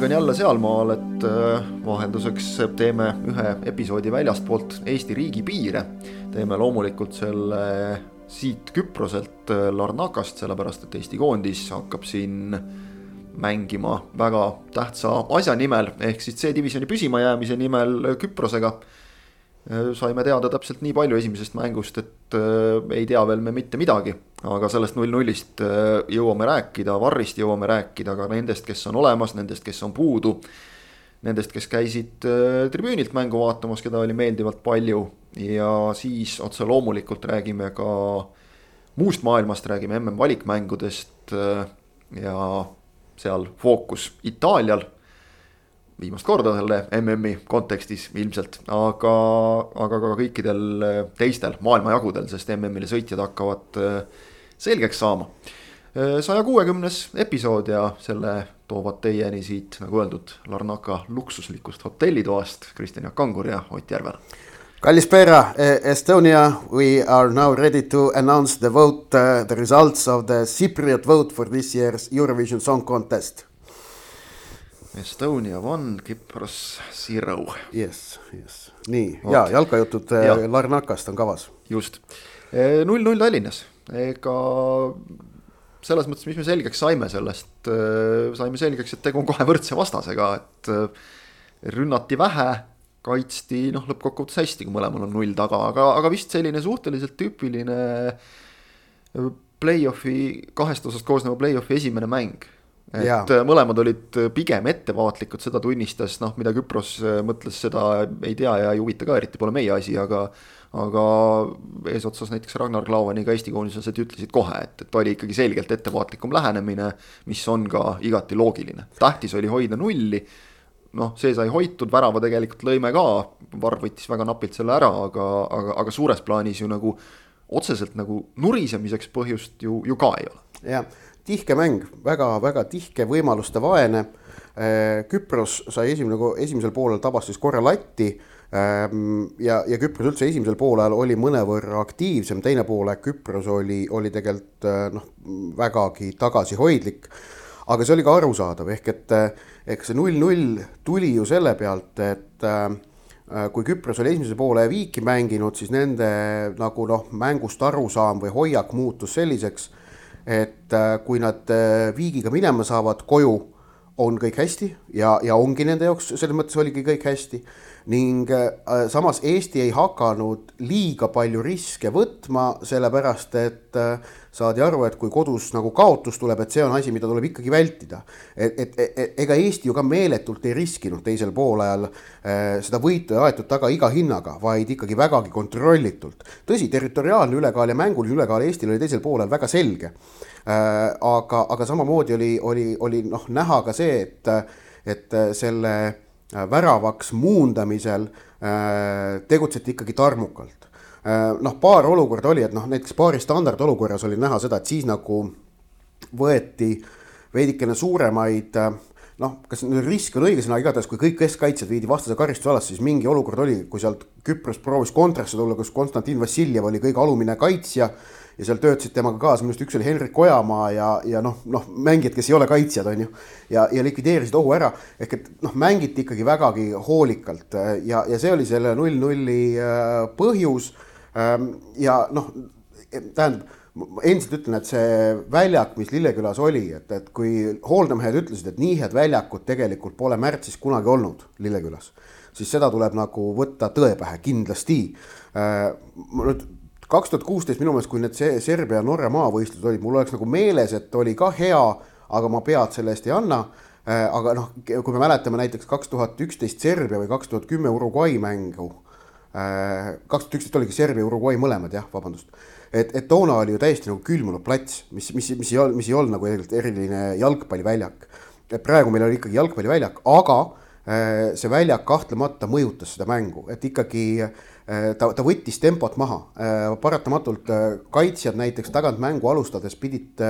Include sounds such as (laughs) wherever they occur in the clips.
aeg on jälle sealmaal, et äh, vahelduseks teeme ühe episoodi väljastpoolt Eesti riigi piire. teeme loomulikult selle siit Küproselt äh, Larnakast, sellepärast et Eesti koondis hakkab siin mängima väga tähtsa asja nimel ehk siis C-divisjoni püsimajäämise nimel Küprosega saime teada täpselt nii palju esimesest mängust, et äh, ei tea veel me mitte midagi. aga sellest null-nullist äh, jõuame rääkida, Varrist jõuame rääkida ka nendest, kes on olemas, nendest, kes on puudu. Nendest, kes käisid tribüünilt mängu vaatamas, keda oli meeldivalt palju ja siis otse loomulikult räägime ka muust maailmast, räägime MM valikmängudest ja seal fookus Itaalial viimast korda selle MM-i kontekstis ilmselt, aga, aga ka kõikidel äh, teistel maailmajagudel, sest MM-ile sõitjad hakkavad äh, selgeks saama. Äh, saja kuuekümnes episood ja selle toovad teieni siit, nagu öeldud, Larnaka luksuslikust hotellitoast Kristjan Jaak Kangur ja Ott Järvel. Kalispera, Estonia, we are now ready to announce the vote uh,, the results of the Cypriot vote for this year's Eurovision Song Contest Estonia one, Kypros zero. Yes, yes, nii Oot. ja jalkajutud ja. Eh, Larnakast on kavas. just, null-null Tallinnas, ega selles mõttes, mis me selgeks saime sellest, eh, saime selgeks, et tegu on kohe võrdse vastasega, et rünnati vähe, kaitsti noh, lõppkokkuvõttes hästi, kui mõlemal on null taga, aga, aga vist selline suhteliselt tüüpiline play-off'i, kahest osast koosneva play-off'i esimene mäng et ja. Äh, mõlemad olid äh, pigem ettevaatlikud, seda tunnistas, noh, mida Küpros äh, mõtles, seda ei tea ja ei huvita ka eriti, pole meie asi, aga aga eesotsas näiteks Ragnar Klavani ka Eesti koondislased ütlesid kohe, et, et oli ikkagi selgelt ettevaatlikum lähenemine, mis on ka igati loogiline. tähtis oli hoida nulli, noh, see sai hoitud, värava tegelikult lõime ka, Varr võttis väga napilt selle ära, aga, aga, aga suures plaanis ju nagu otseselt nagu nurisemiseks põhjust ju, ju ka ei ole. jah tihke mäng väga,, väga-väga tihke, võimaluste vaene. Äh, Küpros sai esimene, esimesel poolel tabas siis korra latti ähm, ja, ja Küpros üldse esimesel poolel oli mõnevõrra aktiivsem, teine poolaeg Küpros oli, oli tegelikult äh, noh, vägagi tagasihoidlik. aga see oli ka arusaadav, ehk et eks see null-null tuli ju selle pealt, et äh, kui Küpros oli esimese poole viiki mänginud, siis nende nagu noh, mängust arusaam või hoiak muutus selliseks et äh, kui nad äh, viigiga minema saavad koju, on kõik hästi ja, ja ongi nende jaoks selles mõttes oligi kõik hästi. Ning äh, samas Eesti ei hakanud liiga palju riske võtma, sellepärast et äh, saadi aru, et kui kodus nagu kaotus tuleb, et see on asi, mida tuleb ikkagi vältida. et, et, et ega Eesti ju ka meeletult ei riskinud teisel poolajal äh, seda võitu ja aetud taga iga hinnaga, vaid ikkagi vägagi kontrollitult. tõsi, territoriaalne ülekaal ja mänguline ülekaal Eestil oli teisel poolel väga selge aga, aga samamoodi oli, oli, oli noh, näha ka see, et, et selle väravaks muundamisel äh, tegutseti ikkagi tarmukalt. noh, paar olukorda oli, et noh, näiteks paari standardolukorras oli näha seda, et siis nagu võeti veidikene suuremaid noh, kas risk on õige sõna, igatahes kui kõik keskkaitsjad viidi vastase karistusalasse, siis mingi olukord oli, kui sealt Küpros proovis kontrasse tulla, kus Konstantin Vassiljev oli kõige alumine kaitsja ja seal töötasid temaga kaasa, minu arust üks oli Henrik Ojamaa ja, ja noh, noh, mängijad, kes ei ole kaitsjad, on ju. ja, ja likvideerisid ohu ära, ehk et noh, mängiti ikkagi vägagi hoolikalt ja, ja see oli selle null-nulli äh, põhjus. Ähm, ja noh, tähendab endiselt ütlen, et see väljak, mis Lillekülas oli, et, et kui hooldamised ütlesid, et nii head väljakut tegelikult pole märtsis kunagi olnud Lillekülas, siis seda tuleb nagu võtta tõe pähe kindlasti. Äh, nüüd kaks tuhat kuusteist minu meelest, kui need Serbia-Norra maavõistlused olid, mul oleks nagu meeles, et oli ka hea, aga ma pead selle eest ei anna. Äh, aga noh, kui me mäletame näiteks kaks tuhat üksteist Serbia või kaks tuhat kümme Uruguay mängu. Äh, kaks tuhat üksteist oligi Serbia, Uruguay mõlemad jah, vabandust. et, et toona oli ju täiesti nagu külmunud plats, mis, mis, mis ei olnud, mis ei olnud nagu eriline jalgpalliväljak. et praegu meil oli ikkagi jalgpalliväljak, aga äh, see väljak kahtlemata mõjutas seda mängu, et ikkagi Äh, ta, ta võttis tempot maha, äh, paratamatult äh, kaitsjad näiteks tagant mängu alustades pidid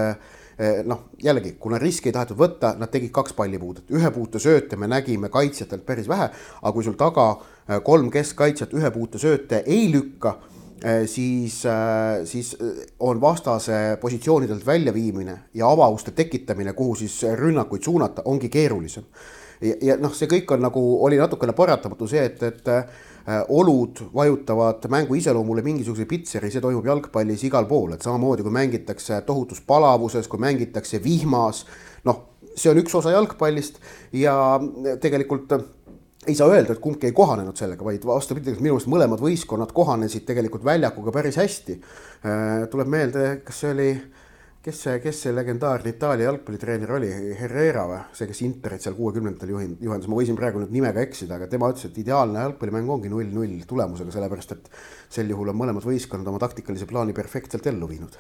noh, jällegi, kuna riski ei tahetud võtta, nad tegid kaks pallipuudet, ühe puute sööte me nägime kaitsjatelt päris vähe, aga kui sul taga kolm keskkaitsjat ühe puute sööte ei lükka, siis, siis on vastase positsioonidelt väljaviimine ja avauste tekitamine, kuhu siis rünnakuid suunata, ongi keerulisem. ja, ja noh, see kõik on nagu, oli natukene paratamatu see, et, et olud vajutavad mängu iseloomule mingisuguse pitseri, see toimub jalgpallis igal pool, et samamoodi kui mängitakse tohutus palavuses, kui mängitakse vihmas, noh, see on üks osa jalgpallist ja tegelikult ei saa öelda, et kumbki ei kohanenud sellega, vaid vastupidi, minu meelest mõlemad võistkonnad kohanesid tegelikult väljakuga päris hästi. Äh, tuleb meelde, kas see oli, kes see, kes see legendaarne Itaalia jalgpallitreener oli, Herrera või, see, kes Interit seal kuuekümnendatel juhin-, juhendas, ma võisin praegu nüüd nimega eksida, aga tema ütles, et ideaalne jalgpallimäng ongi null-null tulemusega, sellepärast et sel juhul on mõlemad võistkonnad oma taktikalise plaani perfektselt ellu viinud.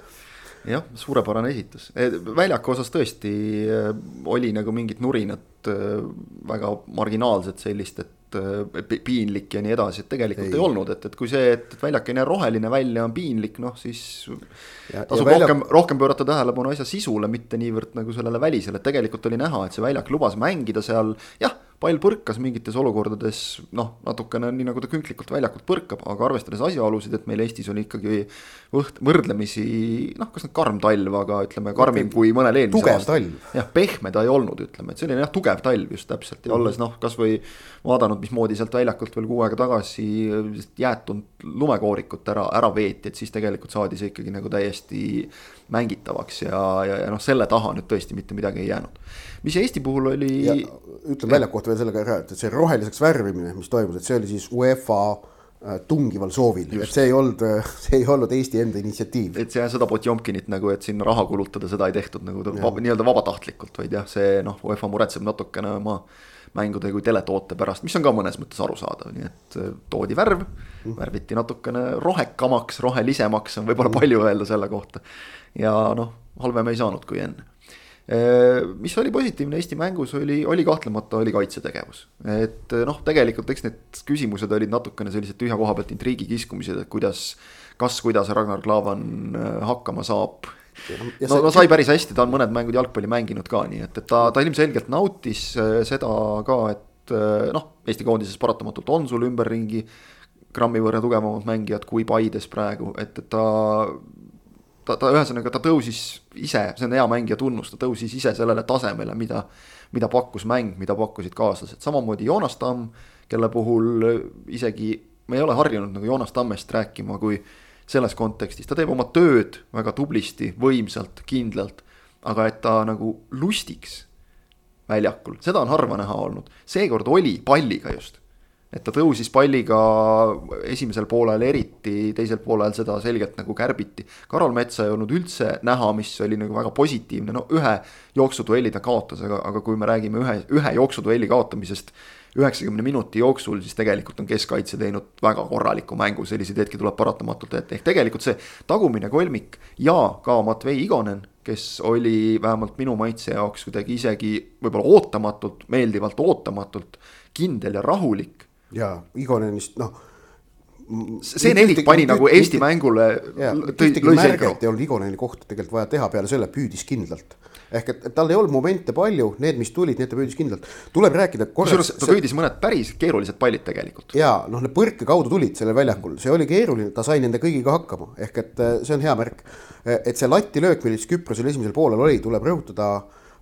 Jah, suurepärane esitus, väljaku osas tõesti äh, oli nagu mingit nurinat äh, väga marginaalset sellist, et piinlik ja nii edasi, et tegelikult ei, ei olnud, et, et kui see, et väljak ei näe roheline välja, on piinlik, noh siis. tasub väljak... rohkem, rohkem pöörata tähelepanu asja sisule, mitte niivõrd nagu sellele välisele, et tegelikult oli näha, et see väljak lubas mängida seal, jah pall põrkas mingites olukordades noh, natukene nii nagu ta künklikult väljakult põrkab, aga arvestades asjaolusid, et meil Eestis oli ikkagi võht-, võrdlemisi noh, kas nüüd karm talv, aga ütleme karmim kui mõnel eelmisel aastal. jah, pehme ta ei olnud, ütleme, et selline jah, tugev talv just täpselt ja olles noh, kasvõi vaadanud, mismoodi sealt väljakult veel kuu aega tagasi jäätunud lumekoorikut ära, ära veeti, et siis tegelikult saadi see ikkagi nagu täiesti mängitavaks ja, ja, ja noh, selle taha nüüd tõesti mitte midagi ei jäänud. mis Eesti puhul oli. ütlen väljaku kohta veel selle ka ära, et see roheliseks värvimine, mis toimus, et see oli siis UEFA äh, tungival soovil, et see ei olnud, äh, (laughs) see ei olnud Eesti enda initsiatiiv. et see seda Potjomkinit nagu, et sinna raha kulutada, seda ei tehtud nagu vab, nii-öelda vabatahtlikult, vaid jah, see noh, UEFA muretseb natukene oma mängude kui teletoote pärast, mis on ka mõnes mõttes arusaadav, nii et äh, toodi värv mm., värviti natukene rohekamaks, rohelisemaks on võib-olla mm. palju öelda selle kohta ja noh, halvem ei saanud kui enne. mis oli positiivne Eesti mängus, oli, oli kahtlemata, oli kaitsetegevus. et noh, tegelikult eks need küsimused olid natukene sellised tühja koha pealt intriigi kiskumised, et kuidas, kas, kuidas Ragnar Klavan hakkama saab no no sai päris hästi, ta on mõned mängud jalgpalli mänginud ka, nii et, et ta, ta ilmselgelt nautis seda ka, et noh, Eesti koondises paratamatult on sul ümberringi grammi võrra tugevamad mängijad kui Paides praegu, et, et ta ta, ta ühesõnaga, ta tõusis ise, see on hea mängija tunnus, ta tõusis ise sellele tasemele, mida, mida pakkus mäng, mida pakkusid kaaslased, samamoodi Joonas Tamm, kelle puhul isegi me ei ole harjunud nagu Joonas Tammest rääkima, kui selles kontekstis, ta teeb oma tööd väga tublisti, võimsalt, kindlalt, aga et ta nagu lustiks väljakul, seda on harva näha olnud, seekord oli palliga just et ta tõusis palliga esimesel poolel eriti, teisel poolel seda selgelt nagu kärbiti. Karol Metsa ei olnud üldse näha, mis oli nagu väga positiivne, no ühe jooksuduelli ta kaotas, aga, aga kui me räägime ühe, ühe jooksuduelli kaotamisest üheksakümne minuti jooksul, siis tegelikult on keskkaitse teinud väga korraliku mängu, selliseid hetki tuleb paratamatult ette, ehk tegelikult see tagumine kolmik ja ka Matvei Igonen, kes oli vähemalt minu maitse jaoks kuidagi isegi võib-olla ootamatult, meeldivalt ootamatult kindel ja rahulik ja Igonenist noh. see nelik pani nagu Eesti ühtegi, mängule. ühtegi märget ei olnud Igoneni kohta tegelikult vaja teha, peale selle püüdis kindlalt. ehk et, et tal ei olnud momente palju, need, mis tulid, need ta püüdis kindlalt. tuleb rääkida. kusjuures ta püüdis mõned päris keerulised pallid tegelikult. ja noh, need põrke kaudu tulid sellel väljakul, see oli keeruline, ta sai nende kõigiga hakkama, ehk et äh, see on hea märk. et see latilöök, milles Küprosel esimesel poolel oli, tuleb rõhutada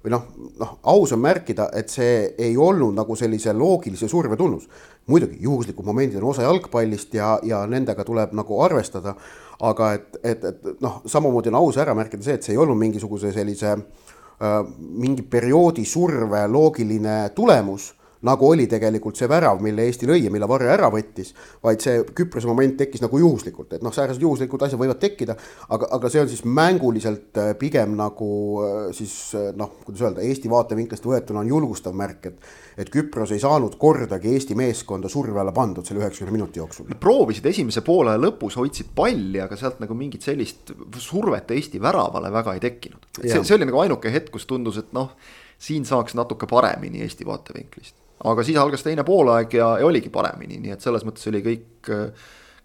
või noh, noh, aus on märkida, et see ei olnud nagu sellise loogilise surve tunnus. muidugi juhuslikud momendid on osa jalgpallist ja, ja nendega tuleb nagu arvestada. aga et, et, et noh, samamoodi on aus ära märkida see, et see ei olnud mingisuguse sellise äh, mingi perioodi surve loogiline tulemus nagu oli tegelikult see värav, mille Eesti lõi ja mille Varre ära võttis, vaid see Küprose moment tekkis nagu juhuslikult, et noh, säärased juhuslikud asjad võivad tekkida, aga, aga see on siis mänguliselt äh, pigem nagu äh, siis äh, noh, kuidas öelda, Eesti vaatevinklist võetuna on julgustav märk, et et Küpros ei saanud kordagi Eesti meeskonda surve alla pandud selle üheksakümne minuti jooksul. proovisid esimese poole lõpus, hoidsid palli, aga sealt nagu mingit sellist survet Eesti väravale väga ei tekkinud. see, see oli nagu ainuke hetk, kus tundus, et noh, siin saaks natuke paremini Eesti vaatevinklist aga siis algas teine poolaeg ja, ja oligi paremini, nii et selles mõttes oli kõik,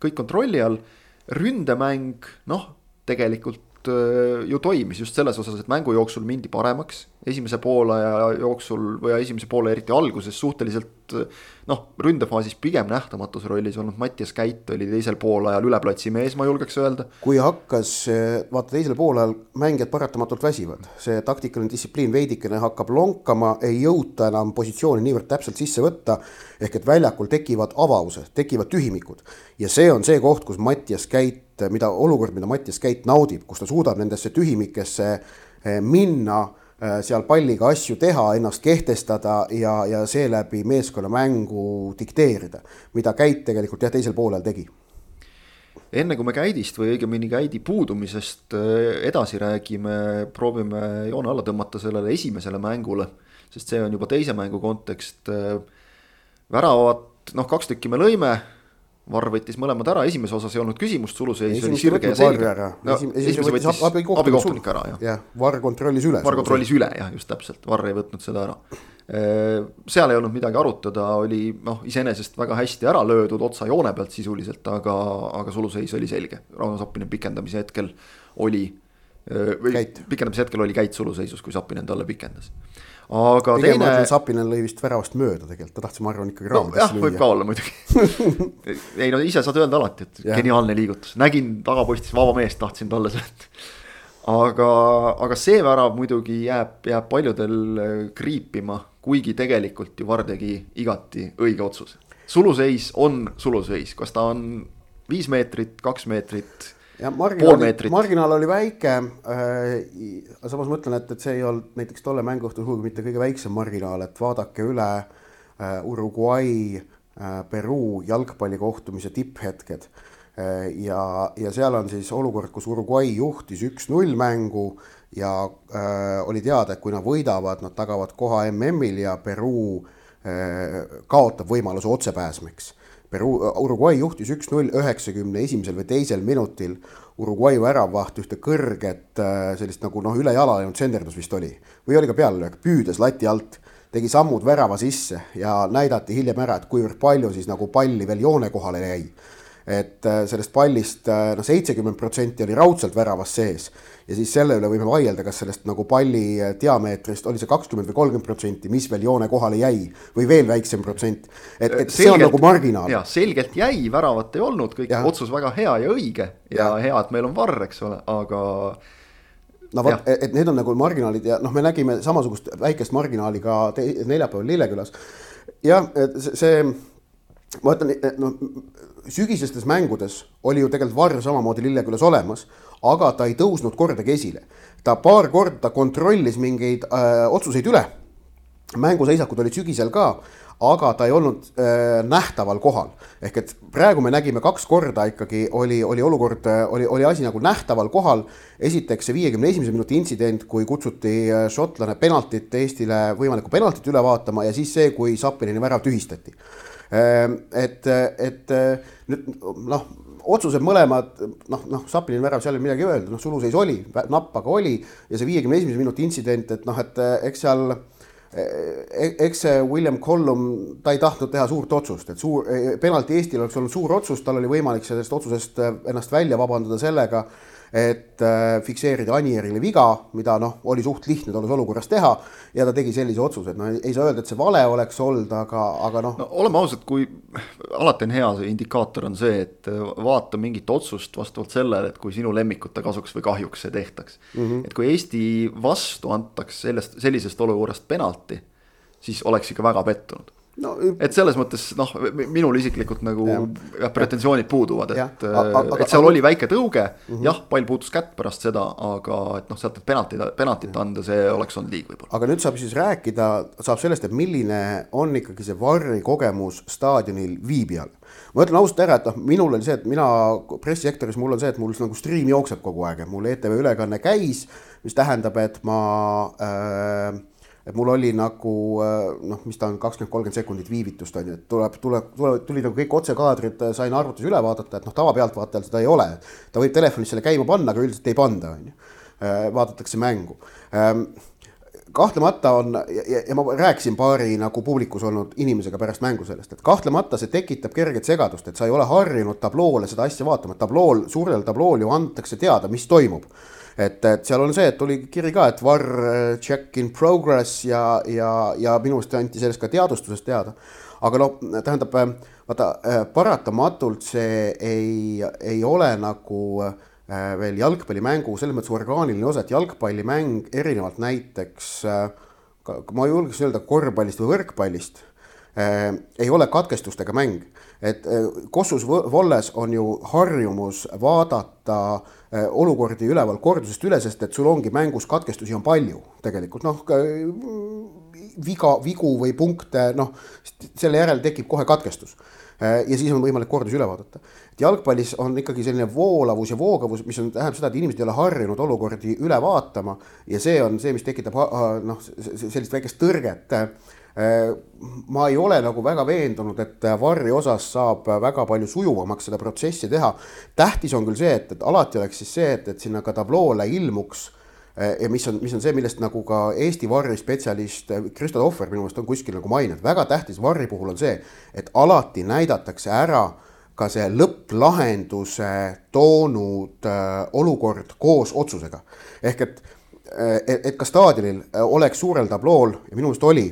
kõik kontrolli all. ründemäng, noh, tegelikult äh, ju toimis just selles osas, et mängu jooksul mindi paremaks. Esimese poolaja jooksul või esimese poole eriti alguses suhteliselt noh, ründefaasis pigem nähtamatus rollis olnud Mattias Käit oli teisel poolajal üle platsi mees, ma julgeks öelda. kui hakkas, vaata teisel poolajal mängijad paratamatult väsivad, see taktikaline distsipliin veidikene hakkab lonkama, ei jõuta enam positsiooni niivõrd täpselt sisse võtta. ehk et väljakul tekivad avavused, tekivad tühimikud ja see on see koht, kus Mattias Käit, mida olukord, mida Mattias Käit naudib, kus ta suudab nendesse tühimikesse eh, minna seal palliga asju teha, ennast kehtestada ja, ja seeläbi meeskonnamängu dikteerida, mida Käit tegelikult jah, teisel poolel tegi. enne kui me Käidist või õigemini Käidi puudumisest äh, edasi räägime, proovime joone alla tõmmata sellele esimesele mängule, sest see on juba teise mängu kontekst. Äh, väravat, noh, kaks tükki me lõime Varr võttis mõlemad ära, esimeses osas ei olnud küsimust, suluseis oli sirge ja selge. no esimese võttis abikohtunik ära, jah. jah, Varr kontrollis üle. Varr kontrollis üle jah, just täpselt, Varr ei võtnud seda ära. Äh, seal ei olnud midagi arutada, oli noh, iseenesest väga hästi ära löödud otsa joone pealt sisuliselt, aga, aga suluseis oli selge. Rauno Sappinen pikendamise hetkel oli, äh, või pikendamise hetkel oli käit suluseisus, kui Sappinen talle pikendas aga Pigem teine. Sapinen lõi vist väravast mööda tegelikult, ta tahtis, ma arvan, ikkagi raamidesse no, lüüa. võib ka olla muidugi (laughs) ei no ise saad öelda alati, et ja. geniaalne liigutus, nägin tagapostis vaba meest, tahtsin talle sööta. aga, aga see värav muidugi jääb, jääb paljudel äh, kriipima, kuigi tegelikult ju Var tegi igati õige otsuse. suluseis on suluseis, kas ta on viis meetrit, kaks meetrit marginaal, marginaal oli väike äh,. samas mõtlen, et, et see ei olnud näiteks tolle mänguõhtul sugugi mitte kõige väiksem marginaal, et vaadake üle äh, Uruguay äh,, Peruu jalgpallikohtumise tipphetked äh,. ja, ja seal on siis olukord, kus Uruguay juhtis üks-null mängu ja äh, oli teada, et kui nad võidavad, nad tagavad koha MM-il ja Peruu äh, kaotab võimaluse otsepääsmiks Peru, Uruguay juhtis üks-null üheksakümne esimesel või teisel minutil. Uruguay väravaht ühte kõrget äh, sellist nagu noh, üle jala läinud senderdus vist oli või oli ka peallöök, püüdes lati alt, tegi sammud värava sisse ja näidati hiljem ära, et kuivõrd palju siis nagu palli veel joone kohale jäi et äh, sellest pallist noh, seitsekümmend protsenti oli raudselt väravas sees ja siis selle üle võime vaielda, kas sellest nagu palli äh, diameetrist oli see kakskümmend või kolmkümmend protsenti, mis veel joone kohale jäi või veel väiksem protsent. et, et selgelt, see on nagu marginaal. jah, selgelt jäi, väravat ei olnud, kõik ja. otsus väga hea ja õige ja, ja hea, et meil on varr, eks ole, aga no vot, et need on nagu marginaalid ja noh, me nägime samasugust väikest marginaali ka neljapäeval Lillekülas. jah, see, see ma ütlen, noh sügisestes mängudes oli ju tegelikult Varr samamoodi Lillekülas olemas, aga ta ei tõusnud kordagi esile. ta paar korda kontrollis mingeid äh, otsuseid üle. mänguseisakud olid sügisel ka, aga ta ei olnud äh, nähtaval kohal. ehk et praegu me nägime kaks korda ikkagi oli, oli olukord, äh, oli, oli asi nagu nähtaval kohal. esiteks see viiekümne esimese minuti intsident, kui kutsuti šotlane penaltit Eestile võimalikku penaltit üle vaatama ja siis see, kui Sapinini värav tühistati et, et nüüd noh, otsused mõlemad noh, noh, Sapini värav, seal ei ole midagi öelda, noh, suluseis oli, napp aga oli ja see viiekümne esimese minuti intsident, et noh, et eks seal e-, eks see William Collum, ta ei tahtnud teha suurt otsust, et suur, penalti Eestil oleks olnud suur otsus, tal oli võimalik sellest otsusest ennast välja vabandada sellega et äh, fikseerida Anierile viga, mida noh, oli suht lihtne tolles olukorras teha ja ta tegi sellise otsuse, et no ei saa öelda, et see vale oleks olnud, aga, aga noh no,. oleme ausad, kui alati on hea see indikaator on see, et äh, vaata mingit otsust vastavalt sellele, et kui sinu lemmikute kasuks või kahjuks see tehtaks mm. -hmm. et kui Eesti vastu antaks sellest, sellisest olukorrast penalti, siis oleks ikka väga pettunud no, et selles mõttes noh, minul isiklikult nagu jah, pretensioonid puuduvad, et, et seal aga, oli väike tõuge mm, -hmm. jah, pall puutus kätt pärast seda, aga et noh, sealt need penaltid, penaltit anda, see oleks olnud liig võib-olla. aga nüüd saab siis rääkida, saab sellest, et milline on ikkagi see Varri kogemus staadionil viibijal. ma ütlen ausalt ära, et noh, minul oli see, et mina pressisektoris, mul on see, et mul nagu stream jookseb kogu aeg, et mul ETV ülekanne käis, mis tähendab, et ma äh, et mul oli nagu äh, noh, mis ta on, kakskümmend, kolmkümmend sekundit viivitust on ju, et tuleb, tuleb, tuleb, tuli nagu kõik otsekaadrid, äh, sain arvutis üle vaadata, et noh, tavapealtvaatajal seda ei ole. ta võib telefonis selle käima panna, aga üldiselt ei panda, on ju. Äh, vaadatakse mängu. Ähm, kahtlemata on ja, ja ma rääkisin paari nagu publikus olnud inimesega pärast mängu sellest, et kahtlemata see tekitab kerget segadust, et sa ei ole harjunud tabloole seda asja vaatama, et tablool, suurel tablool ju antakse teada, mis toimub. Et, et seal on see, et tuli kiri ka, et var check in progress ja, ja, ja minu arust anti sellest ka teadustusest teada. aga noh, tähendab vaata paratamatult see ei, ei ole nagu äh, Äh, veel jalgpallimängu selles mõttes orgaaniline osa, et jalgpallimäng erinevalt näiteks äh, ma julgeks öelda korvpallist või võrkpallist äh, ei ole katkestustega mäng. et Kossus Volles on ju harjumus vaadata olukordi üleval kordusest üle, sest et sul ongi mängus katkestusi on palju tegelikult noh, viga, vigu või punkte, noh selle järel tekib kohe katkestus Äh, ja siis on võimalik kordusi üle vaadata. Et jalgpallis on ikkagi selline voolavus ja voogavus, mis on, tähendab seda, et inimesed ei ole harjunud olukordi üle vaatama ja see on see, mis tekitab noh, sellist väikest tõrget. Äh, ma ei ole nagu väga veendunud, et varri osas saab väga palju sujuvamaks seda protsessi teha. tähtis on küll see, et, et alati oleks siis see, et, et sinna ka tabloole ilmuks Äh, ja mis on, mis on see, millest nagu ka Eesti varri spetsialist äh, Kristo Tohver minu meelest on kuskil nagu maininud, väga tähtis varri puhul on see, et alati näidatakse ära ka see lõpplahenduse toonud äh, olukord koos otsusega. ehk et, et, et ka staadionil oleks suurel tablool ja minu meelest oli,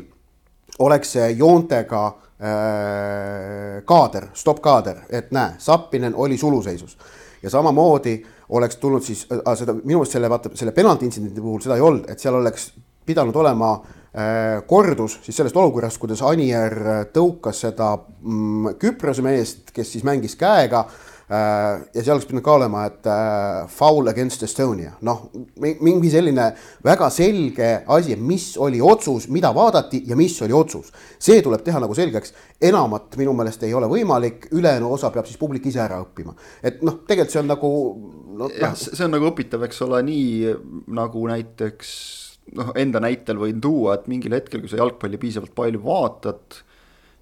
oleks joontega äh, kaader, stopp kaader, et näe, Sappinen oli suluseisus ja samamoodi oleks tulnud siis äh,, seda minu meelest selle vaata selle penalti intsidendi puhul seda ei olnud, et seal oleks pidanud olema äh, kordus siis sellest olukorrast, kuidas Anier tõukas seda mm, Küprose meest, kes siis mängis käega äh, Äh, ja seal oleks pidanud ka olema, et äh, foul against Estonia, noh, mingi selline väga selge asi, mis oli otsus, mida vaadati ja mis oli otsus. see tuleb teha nagu selgeks, enamat minu meelest ei ole võimalik, ülejäänu osa peab siis publik ise ära õppima. et noh, tegelikult see on nagu no,. jah, see on nagu õpitav, eks ole, nii nagu näiteks noh, enda näitel võin tuua, et mingil hetkel, kui sa jalgpalli piisavalt palju vaatad,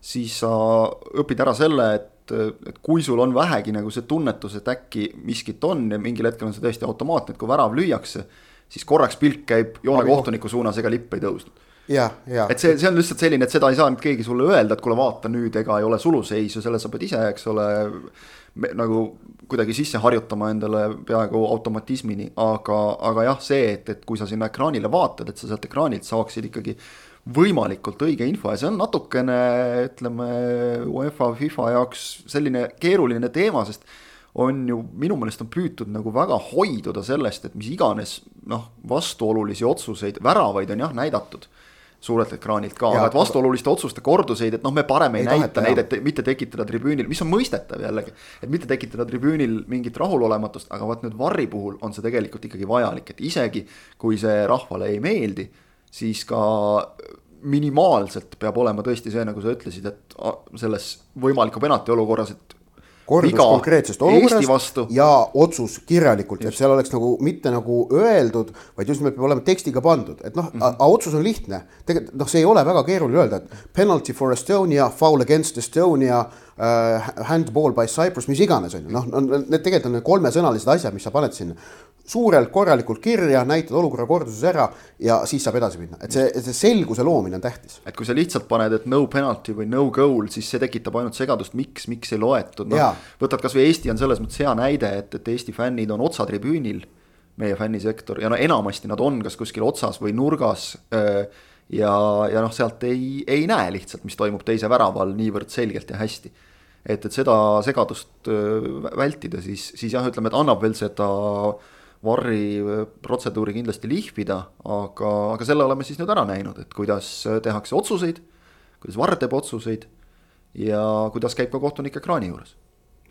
siis sa õpid ära selle, et et, kui sul on vähegi nagu see tunnetus, et äkki miskit on ja mingil hetkel on see tõesti automaatne, et kui värav lüüakse, siis korraks pilk käib joonekohtuniku suunas, ega lipp ei tõusnud. et see, see on lihtsalt selline, et seda ei saa nüüd keegi sulle öelda, et kuule, vaata nüüd, ega ei ole suluseisu, selle sa pead ise, eks ole, nagu kuidagi sisse harjutama endale peaaegu automatismini, aga, aga jah, see, et, et kui sa sinna ekraanile vaatad, et sa sealt ekraanilt saaksid ikkagi võimalikult õige info ja see on natukene, ütleme, UEFA, FIFA jaoks selline keeruline teema, sest on ju minu meelest on püütud nagu väga hoiduda sellest, et mis iganes noh, vastuolulisi otsuseid, väravaid on jah näidatud suurelt ekraanilt ka, aga et vastuoluliste otsuste korduseid, et noh, me parem ei, ei näita neid, et mitte tekitada tribüünil, mis on mõistetav jällegi. et mitte tekitada tribüünil mingit rahulolematust, aga vot nüüd Varri puhul on see tegelikult ikkagi vajalik, et isegi kui see rahvale ei meeldi siis ka minimaalselt peab olema tõesti see, nagu sa ütlesid, et selles võimaliku penalti olukorras, et kordus konkreetsest olukorrast ja otsus kirjalikult, et seal oleks nagu mitte nagu öeldud, vaid just nimelt peab olema tekstiga pandud, et noh mm -hmm., aga otsus on lihtne. tegelikult noh, see ei ole väga keeruline öelda, et penalty for Estonia, foul against Estonia handball by Cyprus, mis iganes on ju, noh, need tegelikult on need kolmesõnalised asjad, mis sa paned sinna suurelt korralikult kirja, näitad olukorra korduses ära ja siis saab edasi minna, et see, see selguse loomine on tähtis. et kui sa lihtsalt paned, et no penalty või no goal, siis see tekitab ainult segadust, miks, miks ei loetud, noh. võtad kasvõi Eesti on selles mõttes hea näide, et, et Eesti fännid on otsatribüünil, meie fännisektor ja no enamasti nad on kas kuskil otsas või nurgas. ja, ja noh, sealt ei, ei näe lihtsalt, mis toimub teise värava all niivõrd selgelt ja hästi et, et seda segadust vältida, siis, siis jah, ütleme, et annab veel seda äh, Varri äh, protseduuri kindlasti lihvida, aga, aga selle oleme siis nüüd ära näinud, et kuidas äh, tehakse otsuseid, kuidas Varr teeb otsuseid ja kuidas käib ka kohtunik ekraani juures.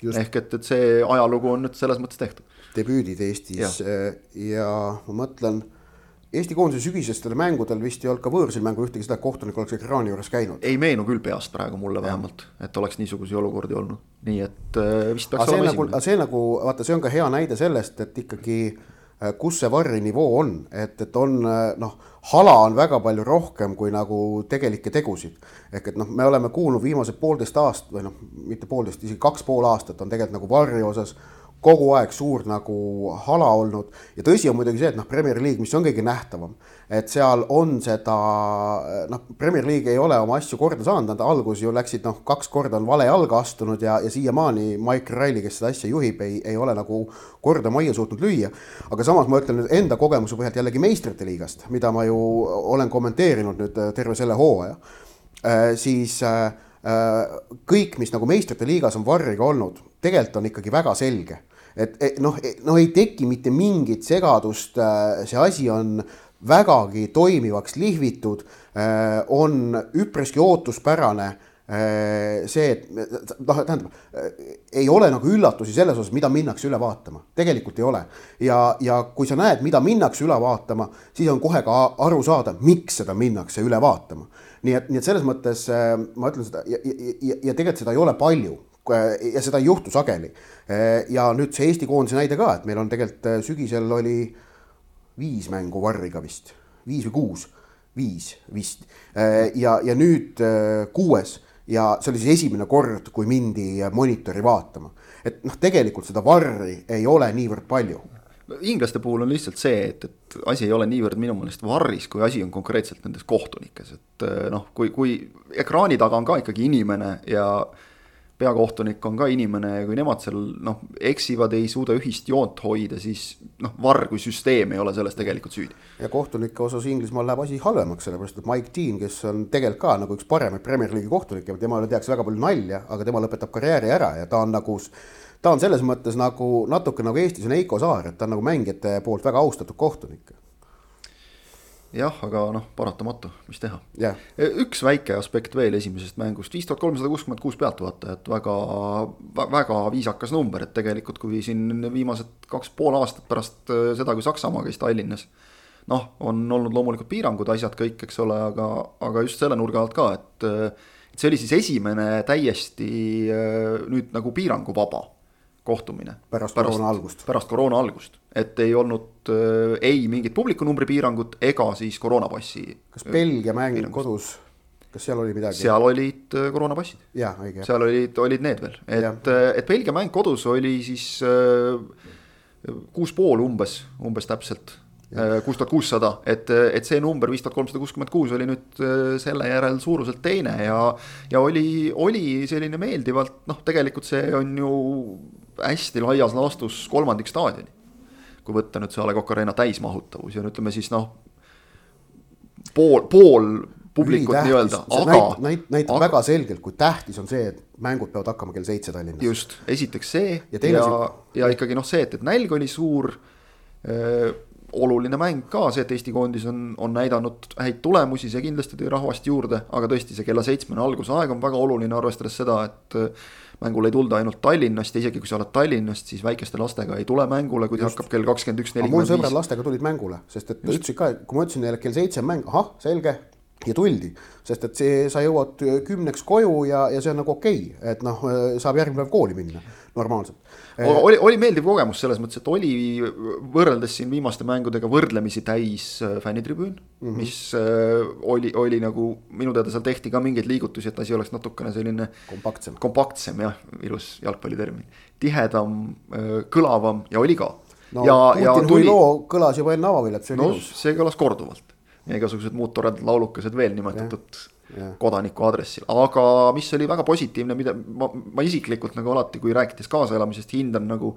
ehk et, et see ajalugu on nüüd selles mõttes tehtud. debüüdid Eestis ja, äh, ja ma mõtlen Eesti koondise sügisestel mängudel vist ei olnud ka võõrsil mängul ühtegi seda, et kohtunik oleks ekraani juures käinud. ei meenu küll peast praegu mulle vähemalt, et oleks niisuguseid olukordi olnud, nii et äh, vist peaks aga olema nagu, esimene. see nagu, vaata, see on ka hea näide sellest, et ikkagi äh, kus see varri nivoo on, et, et on äh, noh, hala on väga palju rohkem kui nagu tegelikke tegusid. ehk et noh, me oleme kuulnud viimased poolteist aastat või noh, mitte poolteist, isegi kaks pool aastat on tegelikult nagu varri osas kogu aeg suur nagu hala olnud ja tõsi on muidugi see, et noh, Premier League, mis on kõige nähtavam, et seal on seda noh, Premier League ei ole oma asju korda saanud, nad alguses ju läksid noh, kaks korda on vale jalga astunud ja, ja siiamaani Mike Riley, kes seda asja juhib, ei, ei ole nagu korda majja suutnud lüüa. aga samas ma ütlen nüüd enda kogemuse põhjalt jällegi meistrite liigast, mida ma ju olen kommenteerinud nüüd terve selle hooaja, siis äh, Äh, kõik, mis nagu meistrite liigas on varriga olnud, tegelikult on ikkagi väga selge. Et noh, no ei teki mitte mingit segadust, äh, see asi on vägagi toimivaks lihvitud, äh, on üpriski ootuspärane see, et noh, tähendab, ei ole nagu üllatusi selles osas, mida minnakse üle vaatama, tegelikult ei ole. ja, ja kui sa näed, mida minnakse üle vaatama, siis on kohe ka aru saada, miks seda minnakse üle vaatama. Nii et, nii et selles mõttes äh, ma ütlen seda ja, ja, ja, ja tegelikult seda ei ole palju ja seda ei juhtu sageli. Äh, ja nüüd see Eesti koondise näide ka, et meil on tegelikult äh, sügisel oli viis mängu Varriga vist, viis või kuus, viis vist. ja, ja nüüd kuues ja see oli siis esimene kord, kui mindi monitori vaatama. et noh, tegelikult seda Varri ei ole niivõrd palju inglaste puhul on lihtsalt see, et, et asi ei ole niivõrd minu meelest varris, kui asi on konkreetselt nendes kohtunikes, et noh, kui, kui ekraani taga on ka ikkagi inimene ja peakohtunik on ka inimene ja kui nemad seal noh, eksivad, ei suuda ühist joont hoida, siis noh, VAR kui süsteem ei ole selles tegelikult süüdi. ja kohtunike osas Inglismaal läheb asi halvemaks, sellepärast et Mike Dean, kes on tegelikult ka nagu üks paremaid Premier League'i kohtunikke, temale tehakse väga palju nalja, aga tema lõpetab karjääri ära ja ta on nagu ta on selles mõttes nagu natuke nagu Eestis on Heiko Saar, et ta on nagu mängijate poolt väga austatud kohtunik. Jah, aga noh, paratamatu, mis teha yeah.. E, üks väike aspekt veel esimesest mängust, viis tuhat kolmsada kuuskümmend kuus pealtvaatajat, väga, väga viisakas number, et tegelikult kui siin viimased kaks pool aastat pärast e, seda, kui Saksamaa käis Tallinnas noh, on olnud loomulikult piirangud, asjad kõik, eks ole, aga, aga just selle nurga alt ka, et et see oli siis esimene täiesti e, nüüd nagu piiranguvaba kohtumine. pärast koroona algust. pärast koroona algust, et ei olnud äh, ei mingit publikunumbri piirangut ega siis koroonapassi. kas Belgia mäng piirangut. kodus, kas seal oli midagi? seal olid äh, koroonapassid. seal olid, olid need veel, et, äh, et Belgia mäng kodus oli siis äh, kuus pool umbes, umbes täpselt kuus tuhat kuussada, et, et see number viis tuhat kolmsada kuuskümmend kuus oli nüüd äh, selle järel suuruselt teine ja. ja oli, oli selline meeldivalt, noh, tegelikult see on ju hästi laias laastus kolmandik staadioni. Kui võtta nüüd see A Le Coq Arena täismahutavus ja ütleme siis noh, pool, pool publikut nii-öelda, aga. näitab, näitab, aga, väga selgelt, kui tähtis on see, et mängud peavad hakkama kell seitse Tallinnas. just, esiteks see ja, ja, ja ikkagi noh, see, et, et nälg oli suur äh, oluline mäng ka, see, et Eesti koondis on, on näidanud häid tulemusi, see kindlasti tõi rahvast juurde, aga tõesti, see kella seitsmene algusaeg on väga oluline, arvestades seda, et äh, mängule ei tulda ainult Tallinnast ja isegi kui sa oled Tallinnast, siis väikeste lastega ei tule mängule, kui ta hakkab kell kakskümmend üks nelikümmend viis. mul sõbrad lastega tulid mängule, sest et ütlesid ka, kui ma ütlesin neile kell seitse mäng, ahah, selge, ja tuldi, sest et see, sa jõuad kümneks koju ja, ja see on nagu okei okay., et noh, saab järgmine päev kooli minna normaalselt oli, oli meeldiv kogemus selles mõttes, et oli võrreldes siin viimaste mängudega võrdlemisi täis äh, fännitribüün mm. -hmm. mis äh, oli, oli nagu minu teada seal tehti ka mingeid liigutusi, et asi oleks natukene selline. kompaktsem. kompaktsem jah, ilus jalgpallitermin, tihedam äh,, kõlavam ja oli ka. no ja, Putin tuli... loo kõlas juba enne avaviljet, see oli no, ilus. see kõlas korduvalt ja igasugused muud toredad laulukesed veel nimetatud ja kodaniku aadressil, aga mis oli väga positiivne, mida ma, ma isiklikult nagu alati, kui rääkides kaasaelamisest, hindan nagu.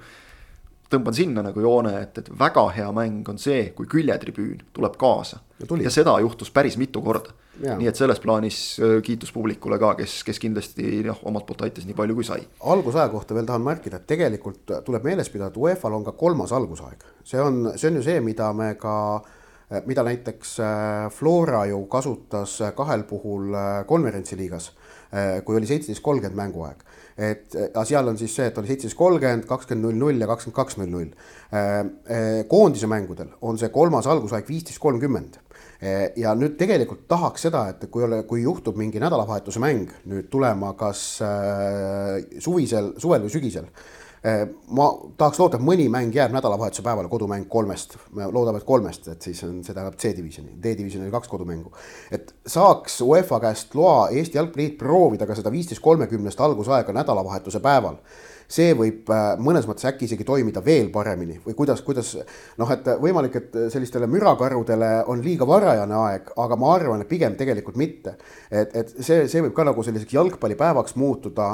tõmban sinna nagu joone, et, et väga hea mäng on see, kui küljetribüün tuleb kaasa. ja, ja seda juhtus päris mitu korda. nii et selles plaanis äh, kiitus publikule ka, kes, kes kindlasti noh, omalt poolt aitas nii palju, kui sai. algusaja kohta veel tahan märkida, et tegelikult tuleb meeles pidada, et UEFA-l on ka kolmas algusaeg, see on, see on ju see, mida me ka Eh, mida näiteks eh, Flora ju kasutas eh, kahel puhul konverentsiliigas, kui oli seitseteist kolmkümmend mänguaeg. et seal on siis see, et oli seitseteist kolmkümmend, kakskümmend null null ja kakskümmend kaks null null. koondise mängudel on see kolmas algusaeg viisteist kolmkümmend ja nüüd tegelikult tahaks seda, et kui ole, kui juhtub mingi nädalavahetuse mäng nüüd tulema kas suvisel, suvel või sügisel Eh, ma tahaks loota, et mõni mäng jääb nädalavahetuse päevale, kodumäng kolmest, me loodame, et kolmest, et siis on, see tähendab C-divisjoni, D-divisjonil kaks kodumängu. et saaks UEFA käest loa Eesti Jalgpalliliit proovida ka seda viisteist kolmekümnest algusaega nädalavahetuse päeval, see võib äh, mõnes mõttes äkki isegi toimida veel paremini või kuidas, kuidas noh, et võimalik, et sellistele mürakarudele on liiga varajane aeg, aga ma arvan, et pigem tegelikult mitte. et, et see, see võib ka nagu selliseks jalgpallipäevaks muutuda.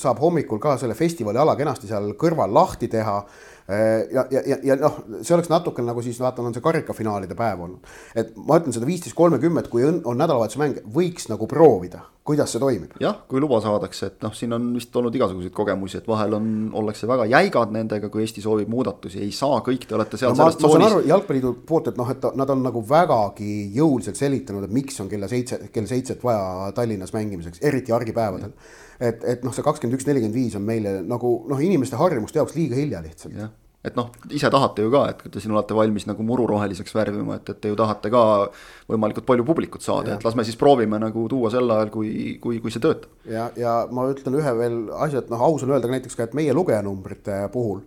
saab hommikul ka selle festivali ala kenasti seal kõrval lahti teha Äh, ja, ja, ja, ja noh, see oleks natuke nagu siis vaatan, on see karikafinaalide päev olnud. et ma ütlen seda viisteist kolmekümmet, kui on, on nädalavahetuse mäng, võiks nagu proovida, kuidas see toimib. jah, kui luba saadakse, et noh, siin on vist olnud igasuguseid kogemusi, et vahel on, ollakse väga jäigad nendega, kui Eesti soovib muudatusi, ei saa kõik, te olete seal no, selles tsoonis. jalgpalliliidu poolt, et noh, et nad on nagu vägagi jõuliselt selgitanud, et miks on kella seitse, kell seitset vaja Tallinnas mängimiseks, eriti argipäevadel et, et noh, see kakskümmend üks, nelikümmend viis on meile nagu noh, inimeste harjumuste jaoks liiga hilja lihtsalt. Et noh, ise tahate ju ka, et te siin olete valmis nagu muru roheliseks värvima, et, et te ju tahate ka võimalikult palju publikut saada, et las me siis proovime nagu tuua sel ajal, kui, kui, kui see töötab. ja, ja ma ütlen ühe veel asja, et noh, aus on öelda ka näiteks ka, et meie lugejanumbrite puhul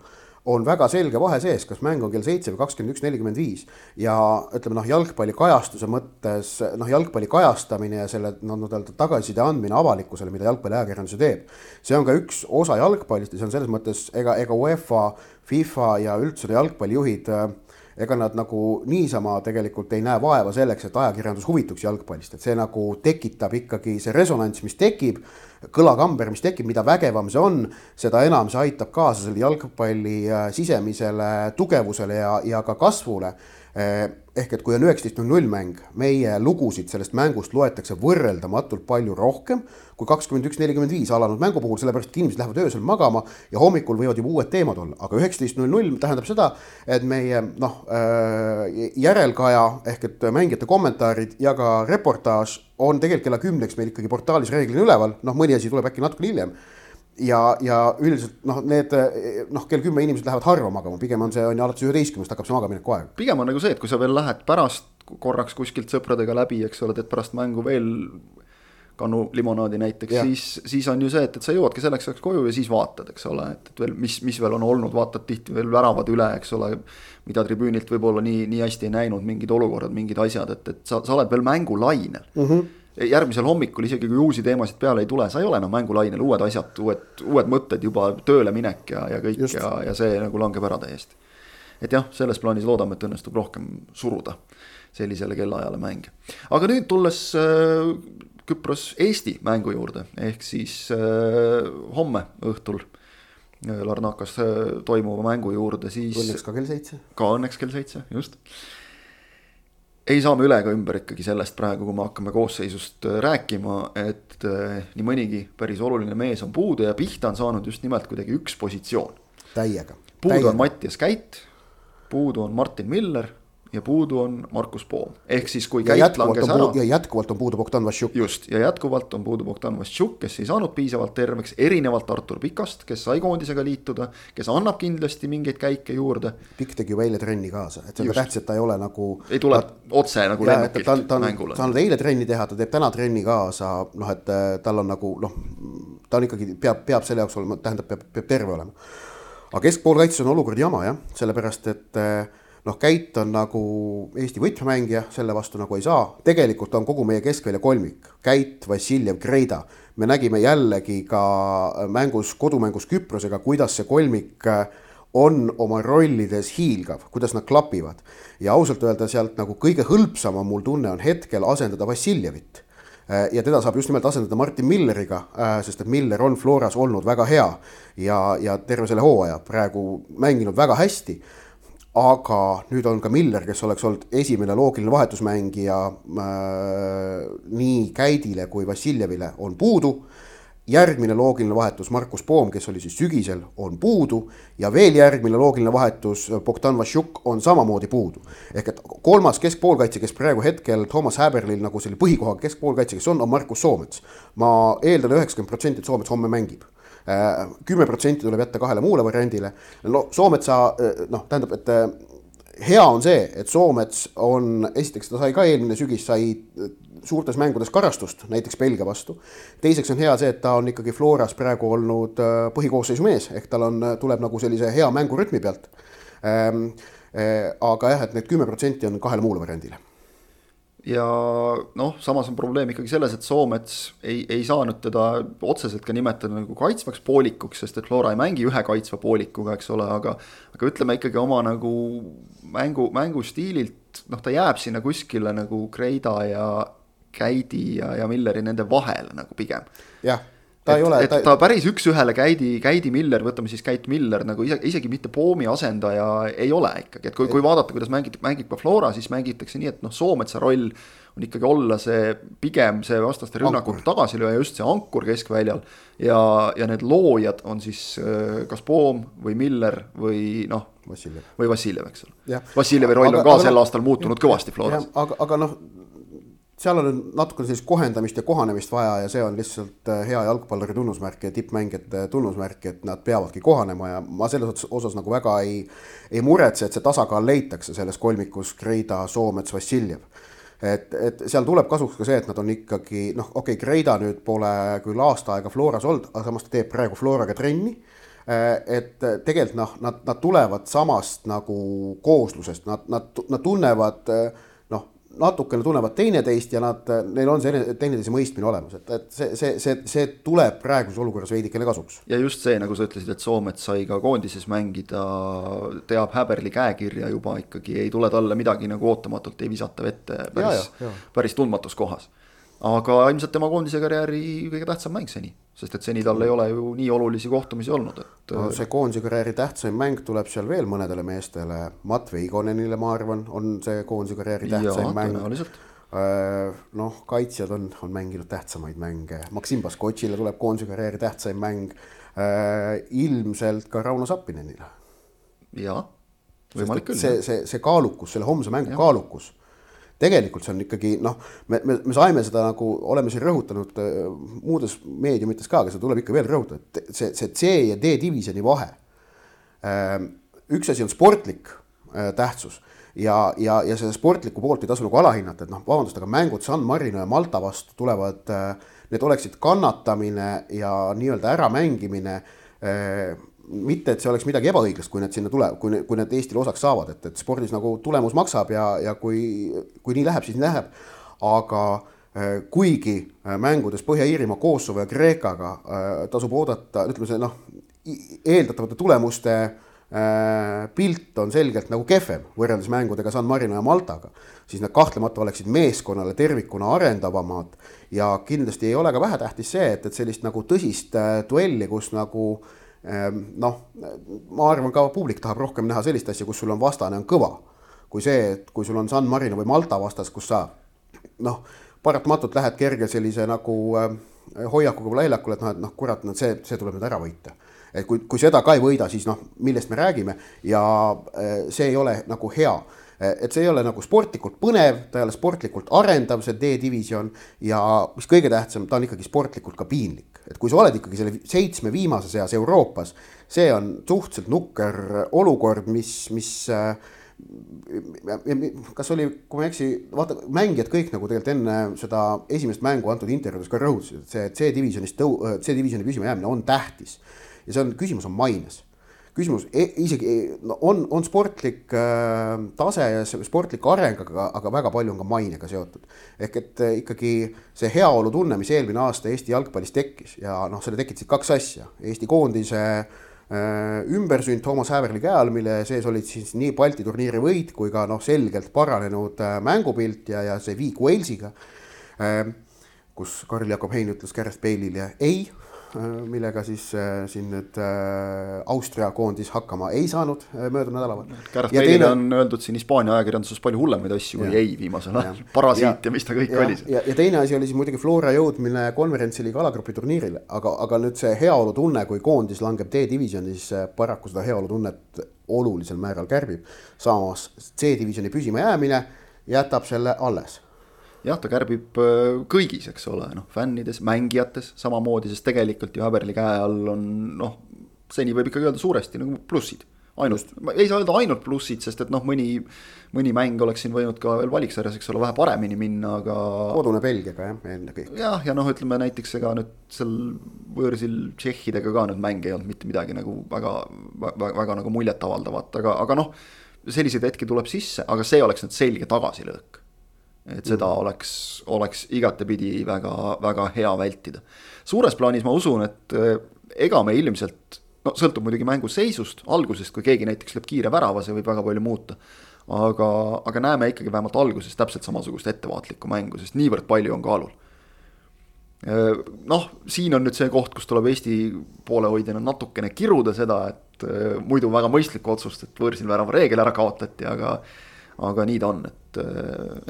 on väga selge vahe sees, kas mäng on kell seitse või kakskümmend üks, nelikümmend viis. ja ütleme noh, jalgpalli kajastuse mõttes noh, jalgpalli kajastamine ja selle noh, nii-öelda tagasiside andmine avalikkusele, mida jalgpalliajakirjandus ju teeb. see on ka üks osa jalgpallist ja see on selles mõttes ega, ega UEFA, FIFA ja üldse jalgpallijuhid ega nad nagu niisama tegelikult ei näe vaeva selleks, et ajakirjandus huvituks jalgpallist, et see nagu tekitab ikkagi see resonants, mis tekib kõlakamber, mis tekib, mida vägevam see on, seda enam see aitab kaasa selle jalgpalli äh, sisemisele tugevusele ja, ja ka kasvule ehk et kui on üheksateist null null mäng, meie lugusid sellest mängust loetakse võrreldamatult palju rohkem kui kakskümmend üks, nelikümmend viis alanud mängu puhul, sellepärast et inimesed lähevad öösel magama ja hommikul võivad juba uued teemad olla, aga üheksateist null null tähendab seda, et meie noh äh,, järelkaja ehk et mängijate kommentaarid ja ka reportaaž on tegelikult kella kümneks meil ikkagi portaalis reeglina üleval, noh, mõni asi tuleb äkki natuke hiljem ja, ja üldiselt noh, need noh, kell kümme inimesed lähevad harva magama, pigem on see on ju alates üheteistkümnest hakkab see magamineku aeg. pigem on nagu see, et kui sa veel lähed pärast korraks kuskilt sõpradega läbi, eks ole, teed pärast mängu veel kannu limonaadi näiteks, siis, siis on ju see, et, et sa jõuadki selleks ajaks koju ja siis vaatad, eks ole, et, et veel, mis, mis veel on olnud, vaatad tihti veel väravad üle, eks ole. mida tribüünilt võib-olla nii, nii hästi ei näinud, mingid olukorrad, mingid asjad, et, et sa, sa oled veel mängulainel mm. -hmm järgmisel hommikul, isegi kui uusi teemasid peale ei tule, sa ei ole enam mängulainel, uued asjad, uued, uued mõtted juba tööle minek ja, ja kõik Just. ja, ja see nagu langeb ära täiesti. et jah, selles plaanis loodame, et õnnestub rohkem suruda sellisele kellaajale mänge. aga nüüd tulles äh, Küpros Eesti mängu juurde, ehk siis äh, homme õhtul äh, Larnakas äh, toimuva mängu juurde, siis. õnneks ka kell seitse. ka õnneks kell seitse, just ei saa me üle ega ümber ikkagi sellest praegu, kui me hakkame koosseisust äh, rääkima, et äh, nii mõnigi päris oluline mees on puudu ja pihta on saanud just nimelt kuidagi üks positsioon. täiega. puudu täiega. on Mattias Käit, puudu on Martin Miller ja puudu on Markus Poom, ehk siis kui Käit langes ära. ja jätkuvalt on puudu Bogdan Vassiuk. just, ja jätkuvalt on puudu Bogdan Vassiuk, kes ei saanud piisavalt terveks, erinevalt Artur Pikast, kes sai koondisega liituda, kes annab kindlasti mingeid käike juurde. Pikk tegi ju eile trenni kaasa, et see on ka tähtis, et ta ei ole nagu. ei tule ta, otse nagu lennukilt mängule. saanud eile trenni teha, ta teeb täna trenni kaasa, noh, et äh, tal on nagu noh, ta on ikkagi, peab, peab selle jaoks olema, tähendab, peab, peab terve olema. aga keskpoolkaitses on olukord jama jah, sellepärast et äh, noh, Käit on nagu Eesti võtmemängija, selle vastu nagu ei saa, tegelikult on kogu meie keskvälja kolmik, Käit, Vassiljev, Kreida. me nägime jällegi ka mängus, kodumängus Küprosega, kuidas see kolmik äh, on oma rollides hiilgav, kuidas nad klapivad. ja ausalt öelda sealt nagu kõige hõlpsam on mul tunne on hetkel asendada Vassiljevit äh, ja teda saab just nimelt asendada Martin Milleriga, äh, sest et Miller on Floras olnud väga hea ja, ja terve selle hooaja praegu mänginud väga hästi aga nüüd on ka Miller, kes oleks olnud esimene loogiline vahetusmängija äh, nii Käidile kui Vassiljevile, on puudu. järgmine loogiline vahetus Markus Poom, kes oli siis sügisel, on puudu ja veel järgmine loogiline vahetus Bogdan Vassiuk on samamoodi puudu. ehk et kolmas keskpoolkaitse, kes praegu hetkel Toomas Häberlil nagu selle põhikohaga keskpoolkaitse, kes on, on Markus Soomets. ma eeldan üheksakümmend protsenti, et Soomets homme mängib kümme protsenti tuleb jätta kahele muule variandile. Soometsa noh, tähendab, et äh, hea on see, et Soomets on, esiteks ta sai ka eelmine sügis, sai äh, suurtes mängudes karastust, näiteks Belgia vastu. teiseks on hea see, et ta on ikkagi Floras praegu olnud äh, põhikoosseisu mees, ehk tal on, tuleb nagu sellise hea mängurütmi pealt. Ähm, aga jah, et need kümme protsenti on kahele muule variandile ja noh, samas on probleem ikkagi selles, et Soomets ei, ei saanud teda otseselt ka nimetada nagu kaitsvaks poolikuks, sest et Flora ei mängi ühe kaitsva poolikuga, eks ole, aga aga ütleme ikkagi oma nagu mängu, mängustiililt, noh, ta jääb sinna kuskile nagu Kreida ja Käidi ja, ja Milleri nende vahele nagu pigem. jah ta et, ei ole. et ta, ta päris üks-ühele Käidi, Käidi Miller, võtame siis Käit Miller nagu ise, isegi mitte Poomi asendaja ei ole ikkagi, et kui, kui vaadata, kuidas mängib, mängib ka Flora, siis mängitakse nii, et noh, Soometsa roll on ikkagi olla see pigem see vastaste rünnakut tagasilööja, just see ankur keskväljal. ja, ja need loojad on siis äh, kas Poom või Miller või noh. või Vassiljev, eks ole. Vassiljevi roll aga, on ka aga, sel aastal muutunud kõvasti Floras. aga, aga noh seal on natukene sellist kohendamist ja kohanemist vaja ja see on lihtsalt äh, hea jalgpalluri tunnusmärk ja tippmängijate tunnusmärk, et nad peavadki kohanema ja ma selles osas, nagu väga ei, ei muretse, et see tasakaal leitakse selles kolmikus Kreida, Soomets, Vassiljev. et, et seal tuleb kasuks ka see, et nad on ikkagi noh, okei okay,, Kreida nüüd pole küll aasta aega Floras olnud, aga samas ta teeb praegu Floraga trenni äh, et tegelikult noh, nad, nad tulevad samast nagu kooslusest, nad, nad, nad tunnevad äh, natukene tunnevad teineteist ja nad, neil on see teineteise mõistmine olemas, et, et see, see, see, see tuleb praeguses olukorras veidikene kasuks. ja just see, nagu sa ütlesid, et Soomet sai ka koondises mängida, teab häberli käekirja juba ikkagi, ei tule talle midagi nagu ootamatult ei visata vette päris, päris tundmatus kohas. Aga ilmselt tema koondise karjääri kõige tähtsam mäng seni, sest et seni tal ei ole ju nii olulisi kohtumisi olnud, et no,. see koondise karjääri tähtsaim mäng tuleb seal veel mõnedele meestele, Matvei Igonenile, ma arvan, on see koondise karjääri tähtsaim ja, mäng. Äh, noh, kaitsjad on, on mänginud tähtsamaid mänge, Maksim Baskotšile tuleb koondise karjääri tähtsaim mäng. Äh, ilmselt ka Rauno Sappinenile. jaa, võimalik küll. see, see, see kaalukus, selle homse mängu ja. kaalukus tegelikult see on ikkagi noh, me, me, me saime seda nagu, oleme siin rõhutanud äh, muudes meediumites ka, aga seda tuleb ikka veel rõhutada, et see, see C ja D divisjoni vahe äh,. üks asi on sportlik äh, tähtsus ja, ja, ja seda sportlikku poolt ei tasu nagu alahinnata, et noh, vabandust, aga mängud San Marino ja Malta vastu tulevad äh,, need oleksid kannatamine ja nii-öelda äramängimine mitte, et see oleks midagi ebaõiglast, kui need sinna tulevad, kui, kui need Eestile osaks saavad, et, et spordis nagu tulemus maksab ja, ja kui, kui nii läheb, siis nii läheb. aga äh, kuigi äh, mängudes Põhja-Iirimaa, Kosovo ja Kreekaga äh, tasub oodata, ütleme see noh, eeldatavate tulemuste pilt on selgelt nagu kehvem võrreldes mängudega San Marino ja Maltaga, siis nad kahtlemata oleksid meeskonnale tervikuna arendavamad ja kindlasti ei ole ka vähetähtis see, et, et sellist nagu tõsist duelli, kus nagu äh, noh, ma arvan, ka publik tahab rohkem näha sellist asja, kus sul on vastane on kõva, kui see, et kui sul on San Marino või Malta vastas, kus sa noh, paratamatult lähed kerge sellise nagu äh, hoiakuga väljakule, et noh, et noh, kurat, no see, see tuleb nüüd ära võita. et kui, kui seda ka ei võida, siis noh, millest me räägime ja äh, see ei ole nagu hea et see ei ole nagu sportlikult põnev, ta ei ole sportlikult arendav, see D-divisjon ja mis kõige tähtsam, ta on ikkagi sportlikult ka piinlik et kui sa oled ikkagi selle seitsme viimase seas Euroopas, see on suhteliselt nukker olukord, mis, mis äh, kas oli, kui ma ei eksi, vaata mängijad kõik nagu tegelikult enne seda esimest mängu antud intervjuus ka rõhutasid, et see C-divisjonis tõu-, C-divisjoni püsimajäämine on tähtis. ja see on, küsimus on maines küsimus e, isegi no, on, on sportlik äh, tase ja sportlik areng, aga, aga väga palju on ka mainega seotud. ehk et äh, ikkagi see heaolutunne, mis eelmine aasta Eesti jalgpallis tekkis ja noh, selle tekitasid kaks asja, Eesti koondise äh, ümbersünd Toomas Häverli käe all, mille sees olid siis nii Balti turniiri võit kui ka noh, selgelt paranenud äh, mängupilt ja, ja see viik Walesiga äh,, kus Karl-Jakob Hein ütles Gareth Bale'ile ei millega siis äh, siin nüüd äh, Austria koondis hakkama ei saanud möödunud nädalal. Gareth Bale'ile teine... on öeldud siin Hispaania ajakirjanduses palju hullemaid asju kui ei viimasel ajal, parasiit ja, ja mis ta kõik ja, oli ja, ja teine asi oli siis muidugi Flora jõudmine konverentsiliiga alagrupi turniirile, aga, aga nüüd see heaolutunne, kui koondis langeb D-divisjoni, siis paraku seda heaolutunnet olulisel määral kärbib. samas C-divisjoni püsimajäämine jätab selle alles jah, ta kärbib äh, kõigis, eks ole, noh fännides, mängijates samamoodi, sest tegelikult ju Häberli käe all on noh, seni võib ikkagi öelda suuresti nagu plussid. ainult, ei saa öelda ainult plussid, sest et noh, mõni, mõni mäng oleks siin võinud ka veel valiksarjas, eks ole, vähe paremini minna, aga. kodune Belgiaga jah, ennekõike. jah, ja noh, ütleme näiteks ega nüüd seal võõrsil tšehhidega ka nüüd mäng ei olnud mitte midagi nagu väga, väga, väga nagu muljetavaldavat, aga, aga noh selliseid hetki tuleb sisse, aga see oleks nüüd selge tagasilöök et seda mm. oleks, oleks igatepidi väga, väga hea vältida. suures plaanis ma usun, et eh, ega me ilmselt, no sõltub muidugi mängu seisust, algusest, kui keegi näiteks lööb kiire värava, see võib väga palju muuta. aga, aga näeme ikkagi vähemalt alguses täpselt samasugust ettevaatlikku mängu, sest niivõrd palju on kaalul eh, noh, siin on nüüd see koht, kus tuleb Eesti poolehoidjana natukene kiruda seda, et eh, muidu väga mõistlikku otsust, et võõrsilvärava reegel ära kaotati, aga aga nii ta on, et,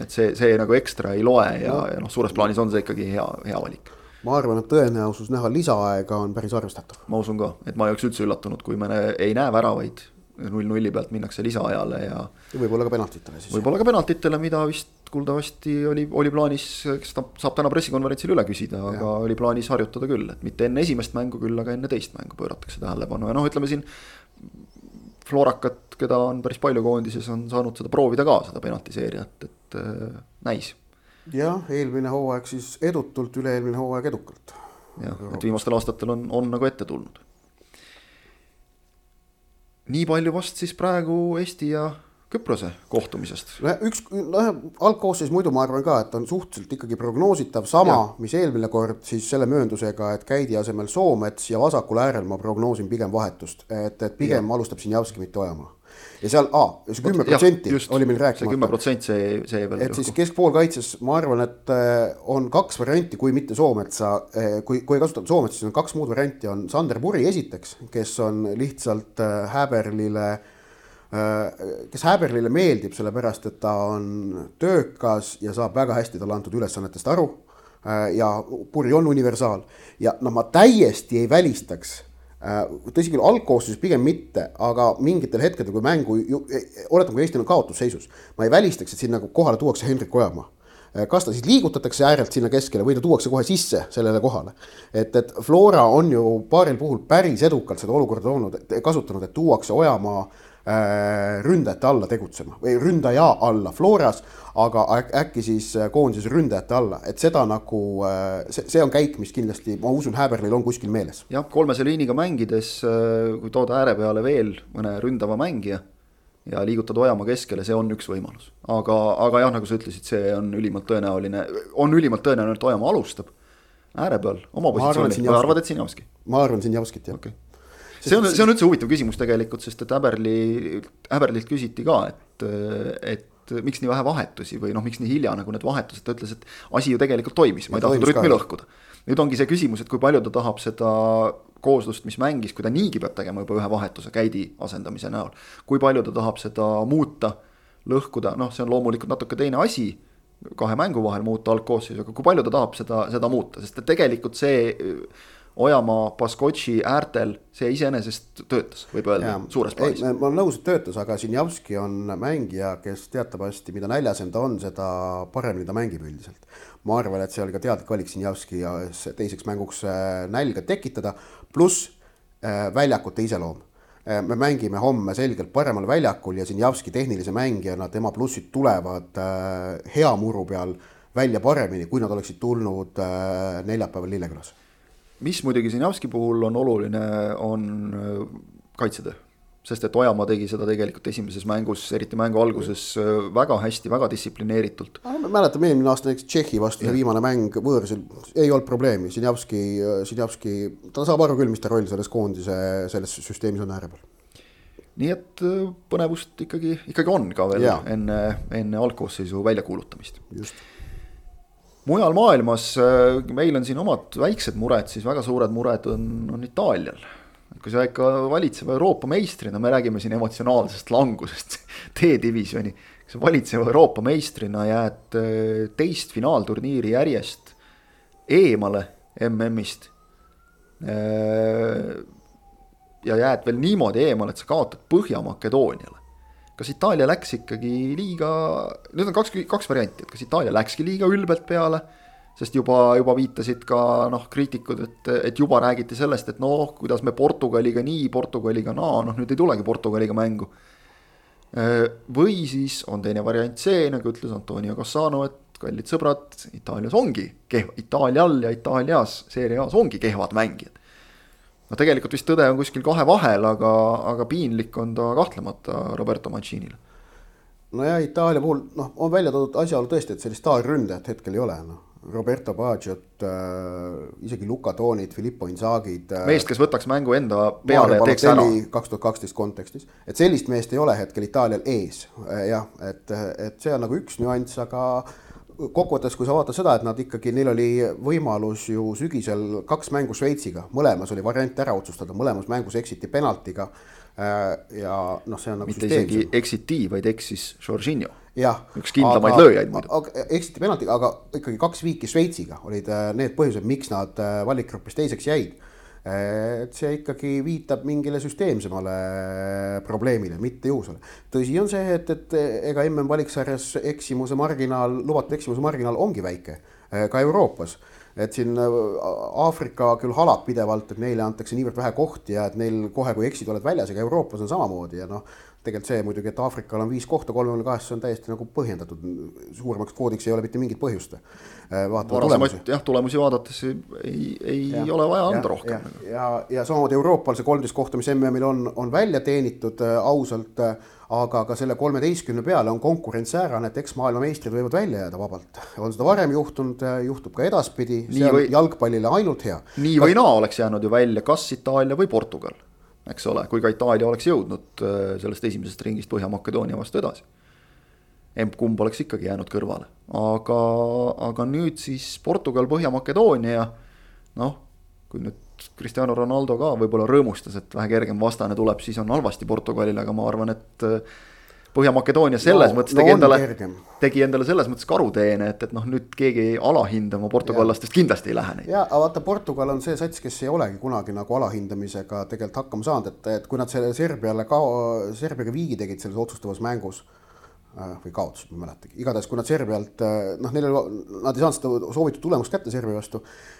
et see, see nagu ekstra ei loe ja ja noh, suures plaanis on see ikkagi hea, hea valik. ma arvan, et tõenäosus näha lisaaega on päris arvestatav. ma usun ka, et ma ei oleks üldse üllatunud, kui me ei näe väravaid, null-nulli pealt minnakse lisaajale ja. ja võib-olla ka penaltitele siis. võib-olla ka penaltitele, mida vist kuuldavasti oli, oli plaanis, eks ta saab täna pressikonverentsil üle küsida, aga oli plaanis harjutada küll, et mitte enne esimest mängu küll, aga enne teist mängu pööratakse tähelepanu ja noh, ütleme siin Florakat, keda on päris palju koondises, on saanud seda proovida ka, seda penaltiseeriat, et äh, näis. jah, eelmine hooaeg siis edutult, üle-eelmine hooaeg edukalt. jah, et viimastel aastatel on, on nagu ette tulnud. nii palju vast siis praegu Eesti ja Küprose kohtumisest. üks, noh algkoosseis muidu ma arvan ka, et on suhteliselt ikkagi prognoositav, sama, mis eelmine kord siis selle mööndusega, et Käidi asemel Soomets ja vasakul äärel ma prognoosin pigem vahetust, et, et pigem ja. alustab Sinjavski mitte Ojamaa ja seal, see kümme protsenti oli meil rääkimata. kümme protsenti, see, see veel. et siis keskpoolkaitses ma arvan, et äh, on kaks varianti, kui mitte Soometsa, äh, kui, kui kasutada Soometsa, siis on kaks muud varianti, on Sander Puri esiteks, kes on lihtsalt äh, Häberlile Äh, kes Häberlile meeldib, sellepärast et ta on töökas ja saab väga hästi talle antud ülesannetest aru. Äh, ja Puri on universaal ja noh, ma täiesti ei välistaks äh, tõsi küll, algkoosseisus pigem mitte, aga mingitel hetkedel, kui mängu, oletame, kui Eesti on kaotusseisus, ma ei välistaks, et siin nagu kohale tuuakse Hendrik Ojamaa kas ta siis liigutatakse äärelt sinna keskele või ta tuuakse kohe sisse sellele kohale. et, et Flora on ju paaril puhul päris edukalt seda olukorda olnud, kasutanud, et tuuakse Ojamaa Äh, ründajate alla tegutsema või ründaja alla Floras, aga äkki siis äh, koondises ründajate alla, et seda nagu, äh, see, see on käik, mis kindlasti, ma usun, Häberlil on kuskil meeles. jah, kolmese liiniga mängides, kui tood ääre peale veel mõne ründava mängija ja liigutad Ojamaa keskele, see on üks võimalus. aga, aga jah, nagu sa ütlesid, see on ülimalt tõenäoline, on ülimalt tõenäoline, et Ojamaa alustab ääre peal oma positsioonil või arvad, et Sinjavski? ma arvan Sinjavskit, jah okay see on, see on üldse huvitav küsimus tegelikult, sest et Häberli, Häberlilt küsiti ka, et, et miks nii vähe vahetusi või noh, miks nii hilja nagu need vahetused, ta ütles, et asi ju tegelikult toimis, ma ei tahtnud rütmi lõhkuda. nüüd ongi see küsimus, et kui palju ta tahab seda kooslust, mis mängis, kui ta niigi peab tegema juba ühe vahetuse käidi asendamise näol. kui palju ta tahab seda muuta, lõhkuda, noh, see on loomulikult natuke teine asi kahe mängu vahel muuta algkoosseisu, aga kui palju ta tahab seda, seda muuta, sest tegelikult see Ojamaa, Baskotši äärtel, see iseenesest töötas, võib öelda, suures plaanis. ma olen nõus, et töötas, aga Sinjavski on mängija, kes teatavasti, mida näljasem ta on, seda paremini ta mängib üldiselt. ma arvan, et see oli ka teadlik valik Sinjavski ja teiseks mänguks äh, nälga tekitada, pluss äh, väljakute iseloom äh, me mängime homme selgelt paremal väljakul ja Sinjavski tehnilise mängijana, tema plussid tulevad hea muru peal välja paremini, kui nad oleksid tulnud neljapäeval Lillekülas mis muidugi Sinjavski puhul on oluline, on äh, kaitsetöö. sest et Ojamaa tegi seda tegelikult esimeses mängus, eriti mängu alguses äh, väga hästi, väga distsiplineeritult. mäletame eelmine aasta näiteks Tšehhi vastu, see viimane mäng võõrsil, ei olnud probleemi, Sinjavski, Sinjavski, ta saab aru küll, mis ta roll selles koondise, selles süsteemis on ääre peal nii et äh, põnevust ikkagi, ikkagi on ka veel ja. enne, enne algkoosseisu väljakuulutamist. just mujal maailmas, äh, meil on siin omad väiksed mured, siis väga suured mured on, on Itaalial. kui sa ikka valitseva Euroopa meistrina, me räägime siin emotsionaalsest langusest (laughs) D-divisjoni. kui sa valitseva Euroopa meistrina jääd äh, teist finaalturniiri järjest eemale MM-ist. Äh, ja jääd veel niimoodi eemale, et sa kaotad Põhja-Makedooniale kas Itaalia läks ikkagi liiga, nüüd on kaks, kaks varianti, et kas Itaalia läkski liiga ülbelt peale, sest juba, juba viitasid ka noh, kriitikud, et, et juba räägiti sellest, et noh, kuidas me Portugaliga nii, Portugaliga naa, noh nüüd ei tulegi Portugaliga mängu. või siis on teine variant see, nagu ütles Antonio Cassano, et kallid sõbrad, Itaalias ongi kehv, Itaalial ja Itaalias, Serie A-s ongi kehvad mängijad no tegelikult vist tõde on kuskil kahe vahel, aga, aga piinlik on ta kahtlemata Roberto Mancini'le. nojah, Itaalia puhul noh, on välja toodud asjaolu tõesti, et sellist staarründajat hetkel ei ole, noh. Roberto Baggiot äh,, isegi Luka Toonid, Filippo Inzagid äh,. meest, kes võtaks mängu enda peale ja teeks ära. kaks tuhat kaksteist kontekstis, et sellist meest ei ole hetkel Itaalial ees äh, jah, et, et see on nagu üks nüanss, aga kokkuvõttes, kui sa vaatad seda, et nad ikkagi, neil oli võimalus ju sügisel kaks mängu Šveitsiga, mõlemas oli variant ära otsustada, mõlemas mängus eksiti penaltiga Äh, ja noh, see on nagu. mitte isegi exiti, vaid eksis Jorginho. üks kindlamaid lööjaid muidu. eksiti penaltiga, aga ikkagi kaks viiki Šveitsiga olid äh, need põhjused, miks nad äh, valikgrupis teiseks jäid. Et see ikkagi viitab mingile süsteemsemale probleemile, mitte juhusele. tõsi on see, et, et ega mm valiksarjas eksimuse marginaal, lubatud eksimuse marginaal ongi väike ka Euroopas et siin äh, Aafrika küll halab pidevalt, et neile antakse niivõrd vähe kohti ja et neil kohe, kui eksid, oled väljas, ega Euroopas on samamoodi ja noh, tegelikult see muidugi, et Aafrikal on viis kohta kolmekümne kahest, see on täiesti nagu põhjendatud, suuremaks kvoodiks ei ole mitte mingit põhjust. Äh, varasemaid jah, tulemusi vaadates ei, ei ja, ole vaja anda ja, rohkem. ja, ja, ja samamoodi Euroopal see kolmteist kohta, mis MM-il on, on välja teenitud äh, ausalt äh, aga ka selle kolmeteistkümne peale on konkurents säärane, et eks maailmameistrid võivad välja jääda vabalt. on seda varem juhtunud, juhtub ka edaspidi, see on või... jalgpallile ainult hea. nii või naa oleks jäänud ju välja kas Itaalia või Portugal, eks ole, kui ka Itaalia oleks jõudnud äh, sellest esimesest ringist Põhja-Makedoonia vastu edasi. emb-kumb oleks ikkagi jäänud kõrvale, aga, aga nüüd siis Portugal, Põhja-Makedoonia, noh, kui nüüd Cristiano Ronaldo ka võib-olla rõõmustas, et vähe kergem vastane tuleb, siis on halvasti Portugalile, aga ma arvan, et äh, Põhja-Makedoonia selles no, mõttes tegi no endale, tegi endale selles mõttes karuteene, et, et noh, nüüd keegi alahindama portugallastest kindlasti ei lähe neid. ja, aga vaata, Portugal on see sats, kes ei olegi kunagi nagu alahindamisega tegelikult hakkama saanud, et, et kui nad selle Serbiale ka, Serbiaga viigi tegid selles otsustavas mängus Äh, või kaotasid, ma ei mäletagi, igatahes kui nad Serbialt äh, noh, neil oli, nad ei saanud seda soovitud tulemust kätte Serbia vastu.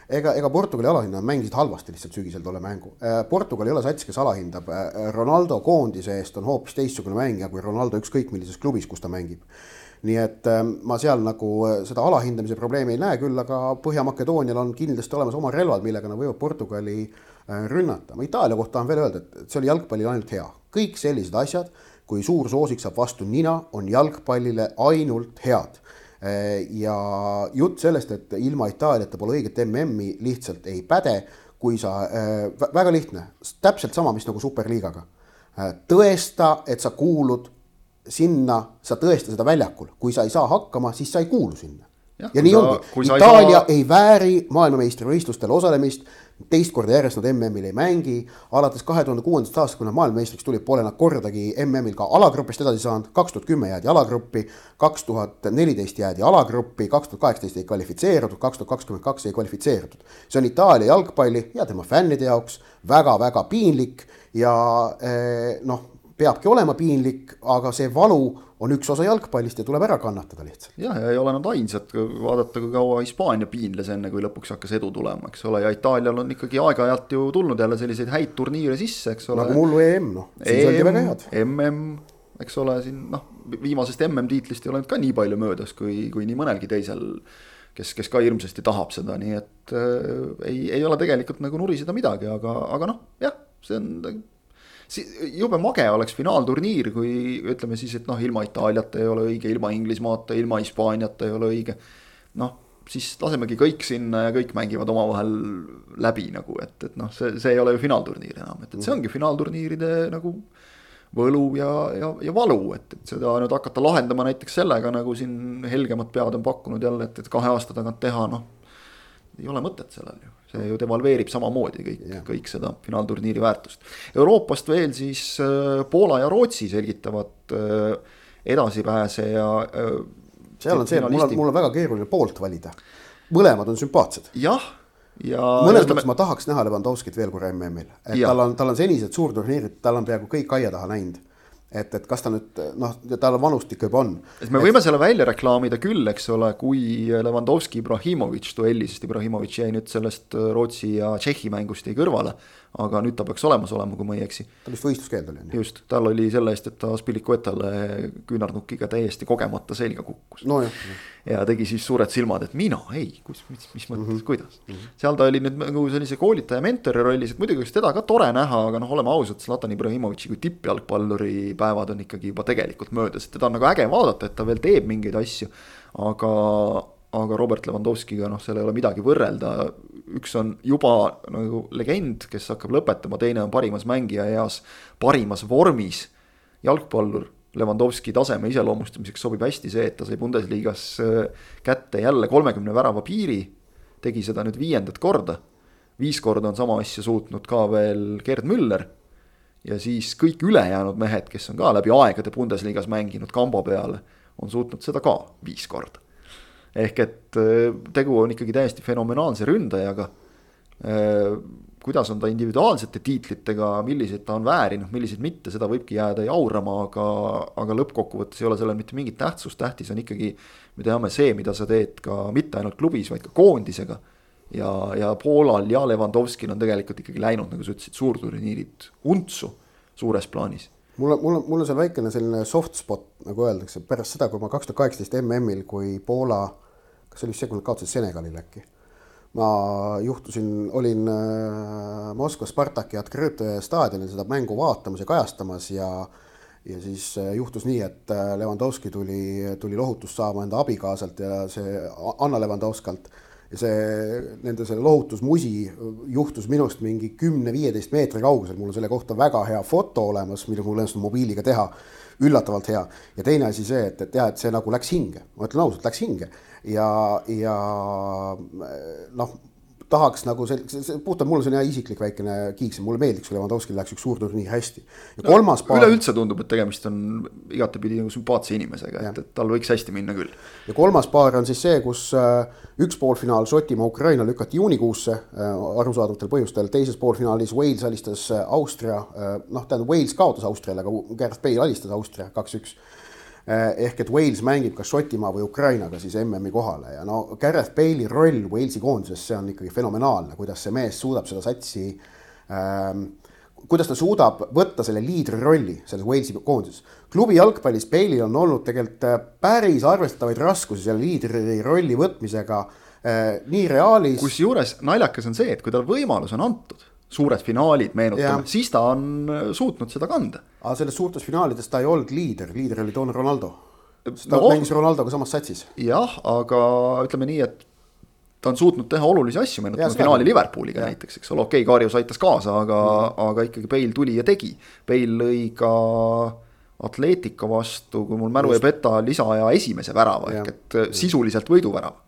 Ega, ega Portugali alahindajad mängisid halvasti lihtsalt sügisel tolle mängu. Äh, Portugal ei ole sats, kes alahindab, Ronaldo koondise eest on hoopis teistsugune mängija kui Ronaldo ükskõik millises klubis, kus ta mängib. nii et ma seal nagu seda alahindamise probleemi ei näe, küll aga Põhja-Makedoonial on kindlasti olemas oma relvad, millega nad võivad Portugali rünnata. ma Itaalia kohta tahan veel öelda, et see oli jalgpallil ainult hea, kõik sellised asjad kui suur soosik saab vastu nina, on jalgpallile ainult head. Ja jutt sellest, et ilma Itaaliata pole õiget MM-i, lihtsalt ei päde, kui sa, väga lihtne, täpselt sama, mis nagu superliigaga. tõesta, et sa kuulud sinna, sa tõesta seda väljakul, kui sa ei saa hakkama, siis sa ei kuulu sinna. ja, ja nii ongi, Itaalia ei, saa... ei vääri maailmameistrivõistlustel osalemist teist korda järjest nad MM-il ei mängi, alates kahe tuhande kuuendast aastast, kui nad maailmameistriks tulid, pole nad kordagi MM-il ka alagrupist edasi saanud, kaks tuhat kümme jäädi alagruppi, kaks tuhat neliteist jäädi alagruppi, kaks tuhat kaheksateist ei kvalifitseerutud, kaks tuhat kakskümmend kaks ei kvalifitseerutud. see on Itaalia jalgpalli ja tema fännide jaoks väga-väga piinlik ja eh, noh, peabki olema piinlik, aga see valu on üks osa jalgpallist ja tuleb ära kannatada lihtsalt. jah, ja ei ole nad ainsad, vaadata kui kaua Hispaania piinles, enne kui lõpuks hakkas edu tulema, eks ole, ja Itaalial on ikkagi aeg-ajalt ju tulnud jälle selliseid häid turniire sisse, eks ole. nagu mullu EM, noh, siis oldi väga head. MM, eks ole, siin noh, viimasest MM-tiitlist ei ole nüüd ka nii palju möödas, kui, kui nii mõnelgi teisel kes, kes ka hirmsasti tahab seda, nii et äh, ei, ei ole tegelikult nagu nuriseda midagi, aga, aga noh, jah, see on jube mage oleks finaalturniir, kui ütleme siis, et noh, ilma Itaaliata ei ole õige, ilma Inglismaata, ilma Hispaaniata ei ole õige. noh, siis lasemegi kõik sinna ja kõik mängivad omavahel läbi nagu, et, et noh, see, see ei ole ju finaalturniir enam, et, et see ongi finaalturniiride nagu võlu ja, ja, ja valu, et, et seda nüüd hakata lahendama näiteks sellega, nagu siin helgemad pead on pakkunud jälle, et, et kahe aasta tagant teha, noh. ei ole mõtet sellel ju see ju devalveerib samamoodi kõik kõik seda finaalturniiri väärtust. Euroopast veel siis äh, Poola ja Rootsi selgitavad äh, edasipääse ja. Äh, seal on see, et mul on, mul on väga keeruline poolt valida. mõlemad on sümpaatsed. jah ja. mõnes mõttes ma tahaks näha Levandovskit veel korra MM-il, et ja. tal on, tal on senised suurturniirid, tal on peaaegu kõik aia taha näinud et, et kas ta nüüd noh, tal vanust ikka juba on. et me võime et... selle välja reklaamida küll, eks ole, kui Lewandowski Ibrahimovic duelli, sest Ibrahimovic jäi nüüd sellest Rootsi ja Tšehhi mängust jäi kõrvale. Aga nüüd ta peaks olemas olema, kui ma ei eksi. tal vist võistluskeeld oli on ju? just, tal oli selle eest, et ta Spilikuetale küünarnukiga täiesti kogemata selga kukkus no,. ja tegi siis suured silmad, et mina, ei, kus, mis, mis mõttes mm, -hmm. kuidas mm. -hmm. seal ta oli nüüd nagu sellise koolitaja mentori rollis, et muidugi oleks teda ka tore näha, aga noh, oleme ausad, Zlatan Ibrahimovitši kui tippjalgpalluri päevad on ikkagi juba tegelikult möödas, et teda on nagu äge vaadata, et ta veel teeb mingeid asju. aga, aga Robert Lewandowskiga noh, seal ei ole midagi võrrelda. üks on juba nagu legend, kes hakkab lõpetama, teine on parimas mängija eas, parimas vormis jalgpallur. Lewandowski taseme iseloomustamiseks sobib hästi see, et ta sai Bundesliga-s äh, kätte jälle kolmekümne värava piiri. tegi seda nüüd viiendat korda. viis korda on sama asja suutnud ka veel Gerd Müller. ja siis kõik ülejäänud mehed, kes on ka läbi aegade Bundesliga-s mänginud kamba peale, on suutnud seda ka viis korda ehk et äh, tegu on ikkagi täiesti fenomenaalse ründajaga. Äh, kuidas on ta individuaalsete tiitlitega, milliseid ta on väärinud, milliseid mitte, seda võibki jääda jaurama, aga, aga lõppkokkuvõttes ei ole sellel mitte mingit tähtsust, tähtis on ikkagi. me teame see, mida sa teed ka mitte ainult klubis, vaid ka koondisega. ja, ja Poolal ja Levandovskil on tegelikult ikkagi läinud, nagu sa ütlesid, suurturniirid untsu suures plaanis mul on, mul on, mul on seal väikene selline soft spot, nagu öeldakse, pärast seda, kui ma kaks tuhat kaheksateist MM-il, kui Poola kas see oli see, kui nad kaotasid Senegalile äkki? ma juhtusin, olin äh, Moskva Spartaki Atkrõõte staadionil seda mängu vaatamas ja kajastamas ja ja siis äh, juhtus nii, et äh, Levandovski tuli, tuli lohutust saama enda abikaasalt ja see Anna Levandovskalt ja see, nende see lohutusmusi juhtus minust mingi kümne-viieteist meetri kaugusel, mul on selle kohta väga hea foto olemas, mida mul õnnestus mobiiliga teha. Üllatavalt hea. ja teine asi see, et, et jah, et see nagu läks hinge, ma ütlen ausalt, läks hinge. Ja, ja noh tahaks nagu see, see, see puhtalt mulle see on jah isiklik väikene kiiks ja mulle meeldiks, kui Lewandowskil läheks üks suur turniir hästi. ja kolmas no, paar. üleüldse tundub, et tegemist on igatepidi nagu sümpaatse inimesega, et, et tal võiks hästi minna küll. ja kolmas paar on siis see, kus äh, üks poolfinaal Šotimaa, Ukraina lükati juunikuusse äh, arusaadavatel põhjustel, teises poolfinaalis Wales alistas äh, Austria, noh, tähendab Wales kaotas Austriale, aga Gareth Bale alistas Austria kaks-üks ehk et Wales mängib kas Šotimaa või Ukrainaga siis MM-i kohale ja no Gareth Bale'i roll Walesi koondises, see on ikkagi fenomenaalne, kuidas see mees suudab seda satsi ähm, kuidas ta suudab võtta selle liidri rolli selles Walesi koondises. klubi jalgpallis Bale'il on olnud tegelikult äh, päris arvestatavaid raskusi selle liidri rolli võtmisega äh, nii Realis. kusjuures naljakas on see, et kui tal võimalus on antud suured finaalid meenutame, siis ta on äh, suutnud seda kanda. aga selles suurtes finaalides ta ei olnud liider, liider oli toona Ronaldo. ta no, mängis Ronaldoga samas satsis. jah, aga ütleme nii, et ta on suutnud teha olulisi asju, meenutame finaali Liverpooliga ja. näiteks, eks ole, okei okay,, Karius aitas kaasa, aga mm., aga ikkagi Bale tuli ja tegi. Bale lõi ka Atletica vastu, kui mul mälu ei peta, lisaaja esimese värava ehk et sisuliselt võiduvärava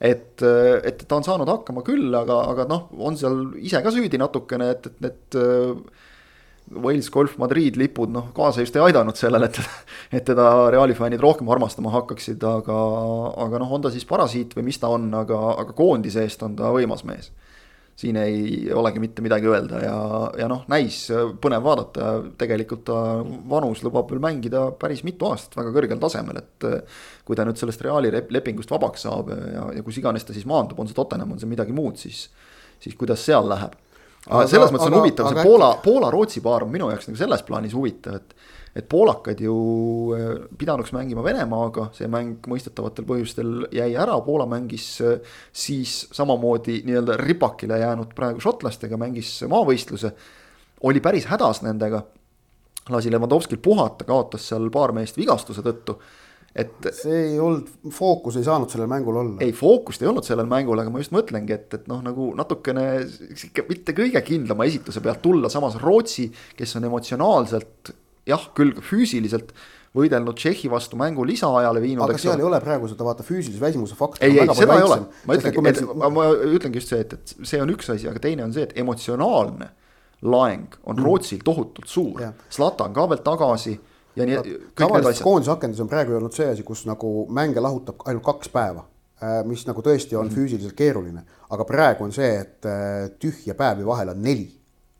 et, et ta on saanud hakkama küll, aga, aga noh, on seal ise ka süüdi natukene, et, et need äh, Wales Golf Madrid lipud noh, kaasa just ei aidanud sellele, et, et teda Reali fännid rohkem armastama hakkaksid, aga, aga noh, on ta siis parasiit või mis ta on, aga, aga koondise eest on ta võimas mees siin ei olegi mitte midagi öelda ja, ja noh, näis põnev vaadata, tegelikult ta vanus lubab veel mängida päris mitu aastat väga kõrgel tasemel, et kui ta nüüd sellest Reali lepingust vabaks saab ja, ja kus iganes ta siis maandub, on see Tottenham, on see midagi muud, siis, siis kuidas seal läheb. aga selles mõttes on huvitav, see Poola, Poola-Rootsi paar on minu jaoks nagu selles plaanis huvitav, et et poolakad ju äh, pidanuks mängima Venemaaga, see mäng mõistetavatel põhjustel jäi ära, Poola mängis äh, siis samamoodi nii-öelda ripakile jäänud praegu šotlastega, mängis maavõistluse. oli päris hädas nendega, lasi Levandovskil puhata, kaotas seal paar meest vigastuse tõttu et. see ei olnud, fookus ei saanud sellel mängul olla. ei, fookust ei olnud sellel mängul, aga ma just mõtlengi, et, et noh, nagu natukene sihuke mitte kõige kindlama esituse pealt tulla, samas Rootsi, kes on emotsionaalselt jah, küll füüsiliselt võidelnud Tšehhi vastu mängu lisaajale viinud. aga seal ole. ei ole praegu seda vaata füüsilise väsimuse faktor. ei, ei seda ei ole, ma ütlengi, et me... ma ütlengi just see, et, et see on üks asi, aga teine on see, et emotsionaalne laeng on mm. Rootsil tohutult suur. Zlatan ka veel tagasi ja nii. tavaliselt koondise akendis on praegu olnud see asi, kus nagu mänge lahutab ainult kaks päeva äh, mis nagu tõesti on mm. füüsiliselt keeruline, aga praegu on see, et äh, tühja päevi vahel on neli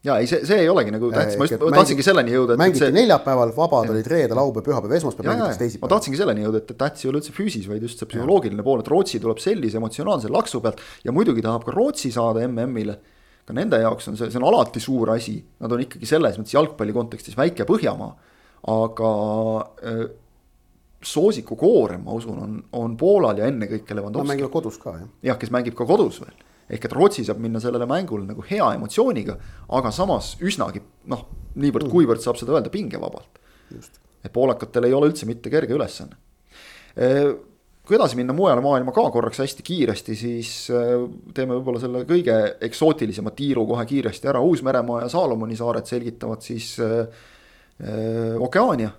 ja ei, see, see ei olegi nagu tähtis, ma just mängid, tahtsingi selleni jõuda. mängiti see... neljapäeval, vabad olid reede, laupäev, pühapäev, esmaspäev mängitakse teisipäeval. ma tahtsingi selleni jõuda, et tähtis ei ole üldse füüsis, vaid just see psühholoogiline pool, et Rootsi tuleb sellise emotsionaalse laksu pealt ja muidugi tahab ka Rootsi saada MM-ile. ka nende jaoks on see, see on alati suur asi, nad on ikkagi selles mõttes jalgpalli kontekstis väike Põhjamaa, aga äh, soosiku koorem, ma usun, on, on Poolal ja ennekõike Levandovski. Nad mängivad kodus ka, jah. jah, kes mängib ka kodus veel. Ehk et Rootsi saab minna sellele mängule nagu hea emotsiooniga, aga samas üsnagi noh, niivõrd-kuivõrd saab seda öelda pingevabalt. et poolakatel ei ole üldse mitte kerge ülesanne kui edasi minna mujale maailma ka korraks hästi kiiresti, siis teeme võib-olla selle kõige eksootilisema tiiru kohe kiiresti ära, Uus-Meremaa ja Saalomoni saared selgitavad siis äh, Okeaania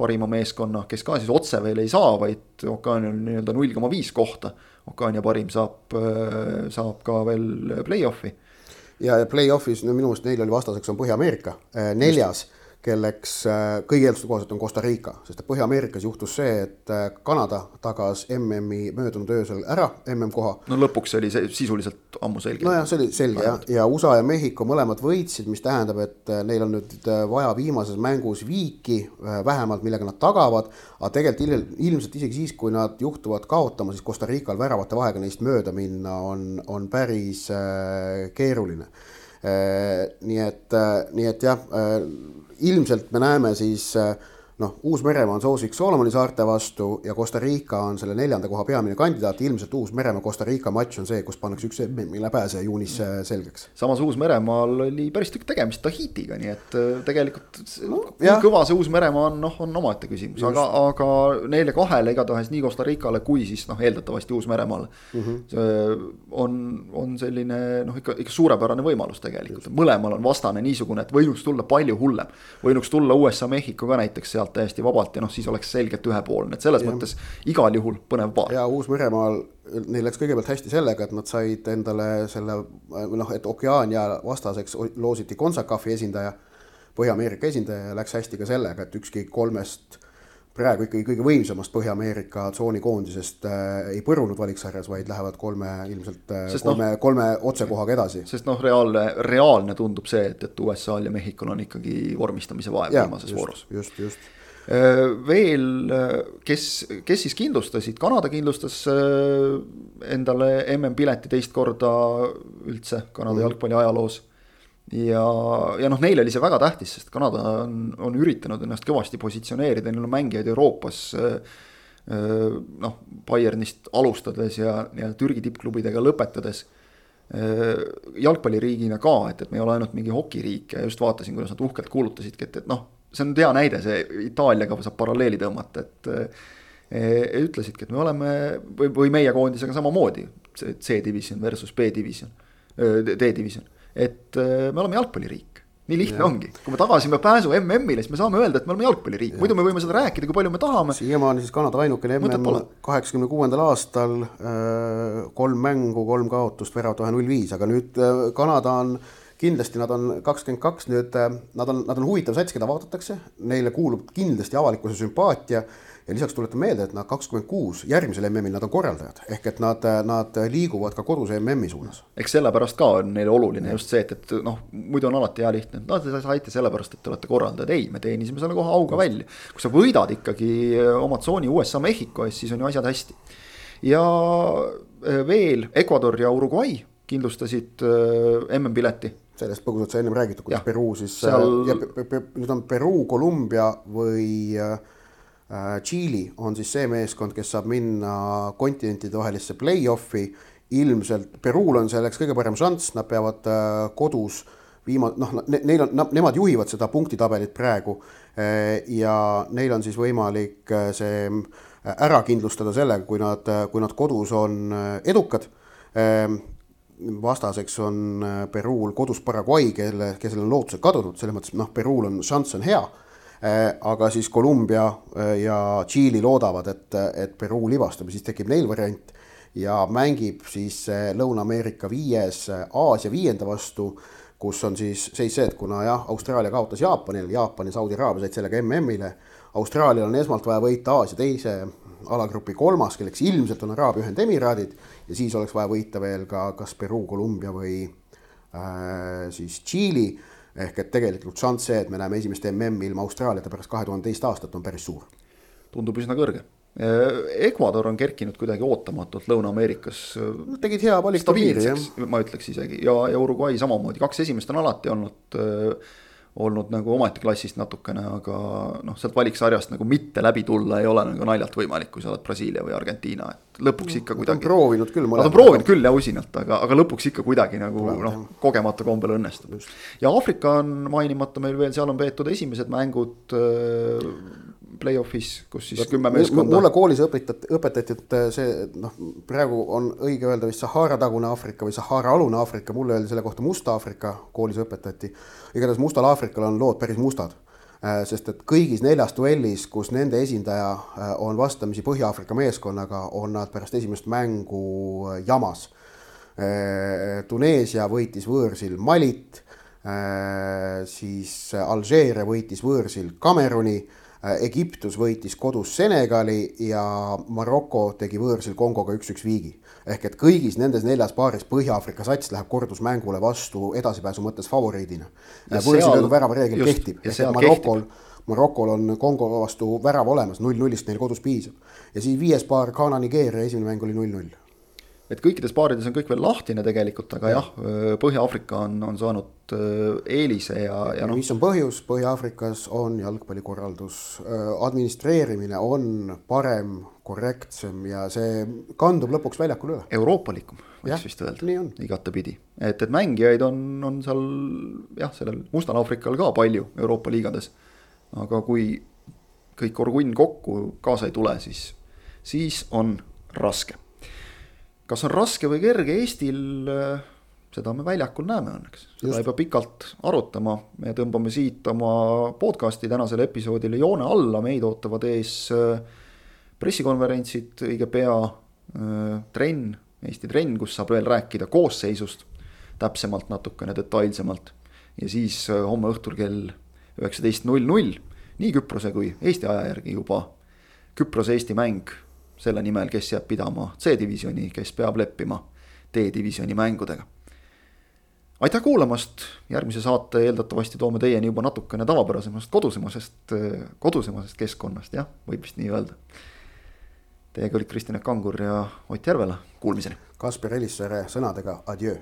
parima meeskonna, kes ka siis otse veel ei saa, vaid Okaanial on nii-öelda null koma viis kohta. Okaania parim saab, saab ka veel play-off'i. ja, ja play-off'is no minu meelest neil oli vastaseks on Põhja-Ameerika, neljas Just kelleks äh, kõigi eelduste kohaselt on Costa Rica, sest Põhja-Ameerikas juhtus see, et äh, Kanada tagas MM-i möödunud öösel ära MM-koha. no lõpuks oli see sisuliselt ammu selge. nojah, see oli selge jah, ja USA ja Mehhiko mõlemad võitsid, mis tähendab, et äh, neil on nüüd vaja viimases mängus viiki vähemalt, millega nad tagavad, aga tegelikult ilmselt isegi siis, kui nad juhtuvad kaotama, siis Costa Rical väravate vahega neist mööda minna on, on päris keeruline nii et, nii et jah ilmselt me näeme siis äh, noh, Uus-Meremaa on soosik Solomoni saarte vastu ja Costa Rica on selle neljanda koha peamine kandidaat, ilmselt Uus-Meremaa, Costa Rica matš on see, kus pannakse üks MM-ile pääse juunis äh, selgeks. samas Uus-Meremaal oli päris tükk tegemist Tahitiga, nii et äh, tegelikult no, kui jah. kõva see Uus-Meremaa on, noh, on omaette küsimus, aga, aga neile kahele igatahes nii Costa Ricale kui siis noh, eeldatavasti Uus-Meremaale mm. -hmm. on, on selline noh, ikka, ikka suurepärane võimalus tegelikult, mõlemal on vastane niisugune, et võinuks tulla palju hullem. võinuks tulla USA, Mehhiko ka näiteks sealt täiesti vabalt ja noh, siis oleks selgelt ühepoolne, et selles ja. mõttes igal juhul põnev paar. ja Uus-Meremaal neil läks kõigepealt hästi sellega, et nad said endale selle noh, et Okeaania vastaseks loositi Consacaafi esindaja, Põhja-Ameerika esindaja ja läks hästi ka sellega, et ükski kolmest praegu ikkagi kõige võimsamast Põhja-Ameerika tsoonikoondisest äh, ei põrunud valiksarjas, vaid lähevad kolme ilmselt äh, sest kolme no,, kolme otsekohaga edasi. sest noh, reaalne, reaalne tundub see, et, et USA-l ja Mehhikul on ikkagi vormistamise vaev viimases voorus. just, just veel, äh, kes, kes siis kindlustasid, Kanada kindlustas äh, endale MM-pileti teist korda üldse Kanada mm. jalgpalli ajaloos. ja, ja noh, neile oli see väga tähtis, sest Kanada on, on üritanud ennast kõvasti positsioneerida, neil on mängijaid Euroopas noh, Bayernist alustades ja, ja Türgi tippklubidega lõpetades jalgpalliriigina ka, et, et me ei ole ainult mingi hokiriik ja just vaatasin, kuidas nad uhkelt kuulutasidki, et, et noh see on hea näide, see Itaaliaga saab paralleeli tõmmata, et e, ütlesidki, et me oleme või, või meie koondisega samamoodi, C-divisjon versus B-divisjon, D-divisjon, et me oleme jalgpalliriik. Nii lihtne ja. ongi, kui me tagasime pääsu MM-ile, siis me saame öelda, et me oleme jalgpalliriik, muidu me võime seda rääkida, kui palju me tahame. siiamaani siis Kanada ainukene MM kaheksakümne kuuendal aastal kolm mängu, kolm kaotust, väravat vahe null viis, aga nüüd Kanada on kindlasti nad on kakskümmend kaks nüüd, äh, nad on, nad on huvitav sats, keda vaadatakse, neile kuulub kindlasti avalikkuse sümpaatia ja lisaks tuletan meelde, et nad kakskümmend kuus järgmisel MM-il nad on korraldajad, ehk et nad, nad liiguvad ka koduse MM-i suunas. eks sellepärast ka on neile oluline just see, et, et noh, muidu on alati hea lihtne, et noh, te saite sellepärast, et te olete korraldajad, ei, me teenisime selle koha auga välja. kui sa võidad ikkagi äh, oma tsooni USA Mehhiko ees, siis on ju asjad hästi. ja äh, veel Ecuador ja Uruguay kindlustasid MM-pileti sellest põgusalt sai ennem räägitud, kuidas Peruu siis seal... ja nüüd on Peruu, Kolumbia või äh, Tšiili on siis see meeskond, kes saab minna kontinentidevahelisse play-off'i. ilmselt Peruul on selleks kõige parem šanss, nad peavad äh, kodus viima-, noh ne,, neil on, nemad juhivad seda punktitabelit praegu äh, ja neil on siis võimalik äh, see äh, ära kindlustada sellega, kui nad, kui nad kodus on edukad vastaseks on äh, Peruul kodus Paraguay, kelle, kellel on lootused kadunud, selles mõttes noh, Peruul on šanss on hea. Äh, aga siis Kolumbia äh, ja Tšiili loodavad, et, et Peruu libastub ja siis tekib neil variant ja mängib siis Lõuna-Ameerika viies Aasia viienda vastu, kus on siis seis see, et kuna jah, Austraalia kaotas Jaapanile, Jaapan ja Saudi Araabia said sellega MM-ile. Austraalial on esmalt vaja võita Aasia teise alagrupi kolmas, kelleks ilmselt on Araabia Ühendemiraadid ja siis oleks vaja võita veel ka kas Peruu, Kolumbia või äh, siis Tšiili. ehk et tegelikult šanss see, et me näeme esimest MM-i ilma Austraaliata pärast kahe tuhande teist aastat on päris suur. tundub üsna kõrge Ecuador on kerkinud kuidagi ootamatult Lõuna-Ameerikas. tegid hea valiku ma ütleks isegi ja, ja Uruguay samamoodi, kaks esimest on alati olnud äh, olnud nagu omaette klassist natukene, aga noh, sealt valiksarjast nagu mitte läbi tulla ei ole nagu naljalt võimalik, kui sa oled Brasiilia või Argentiina, et lõpuks ikka kuidagi. Proovinud küll. Nad on proovinud küll ja usinalt, aga, aga lõpuks ikka kuidagi nagu noh, kogemata kombel õnnestub. ja Aafrika on mainimata meil veel, seal on peetud esimesed mängud äh, play-off'is, kus siis kümme meeskonda. mulle koolis õpetati, õpetati, et see noh, praegu on õige öelda vist Sahara-tagune Aafrika või Sahara-alune Aafrika, mulle öeldi selle kohta Musta Aafrika, koolis õpetati. igatahes Mustal Aafrikal on lood päris mustad äh, sest et kõigis neljas duellis, kus nende esindaja äh, on vastamisi Põhja-Aafrika meeskonnaga, on nad pärast esimest mängu äh, jamas. Tuneesia võitis võõrsil Malit, siis Alžeeria võitis võõrsil Kameruni Egiptus võitis kodus Senegali ja Maroko tegi võõrsil Kongoga üks-üks viigi. ehk et kõigis nendes neljas paaris Põhja-Aafrika sats läheb kordusmängule vastu edasipääsu mõttes favoriidina. võõrsil värava reegel kehtib, ehk et Marokol, Marokol on Kongo vastu värav olemas, null-nullist neil kodus piisab. ja siis viies paar Ghana-Nigeeria esimene mäng oli null-null et kõikides paarides on kõik veel lahtine tegelikult, aga jah, Põhja-Aafrika on, on saanud eelise ja, ja noh. mis on põhjus, Põhja-Aafrikas on jalgpallikorraldus, administreerimine on parem, korrektsem ja see kandub lõpuks väljakule üle. euroopalikum, võiks vist öelda, igatepidi. et, et mängijaid on, on seal jah, sellel Mustal Aafrikal ka palju Euroopa liigades. aga kui kõik orgunn kokku kaasa ei tule, siis, siis on raske kas on raske või kerge Eestil, äh, seda me väljakul näeme õnneks, seda Just. ei pea pikalt arutama, me tõmbame siit oma podcast'i tänasele episoodile joone alla, meid ootavad ees äh, pressikonverentsid õige pea, äh, trenn, Eesti trenn, kus saab veel rääkida koosseisust täpsemalt, natukene detailsemalt. ja siis homme õhtul kell üheksateist null null, nii Küprose kui Eesti aja järgi juba Küprose-Eesti mäng selle nimel, kes jääb pidama C-divisjoni, kes peab leppima D-divisjoni mängudega. aitäh kuulamast, järgmise saate eeldatavasti toome teieni juba natukene tavapärasemast kodusemasest, kodusemasest keskkonnast, jah, võib vist nii öelda. Teiega olid Kristjan Kangur ja Ott Järvela, kuulmiseni. Kaspar Elissaare sõnadega adjöö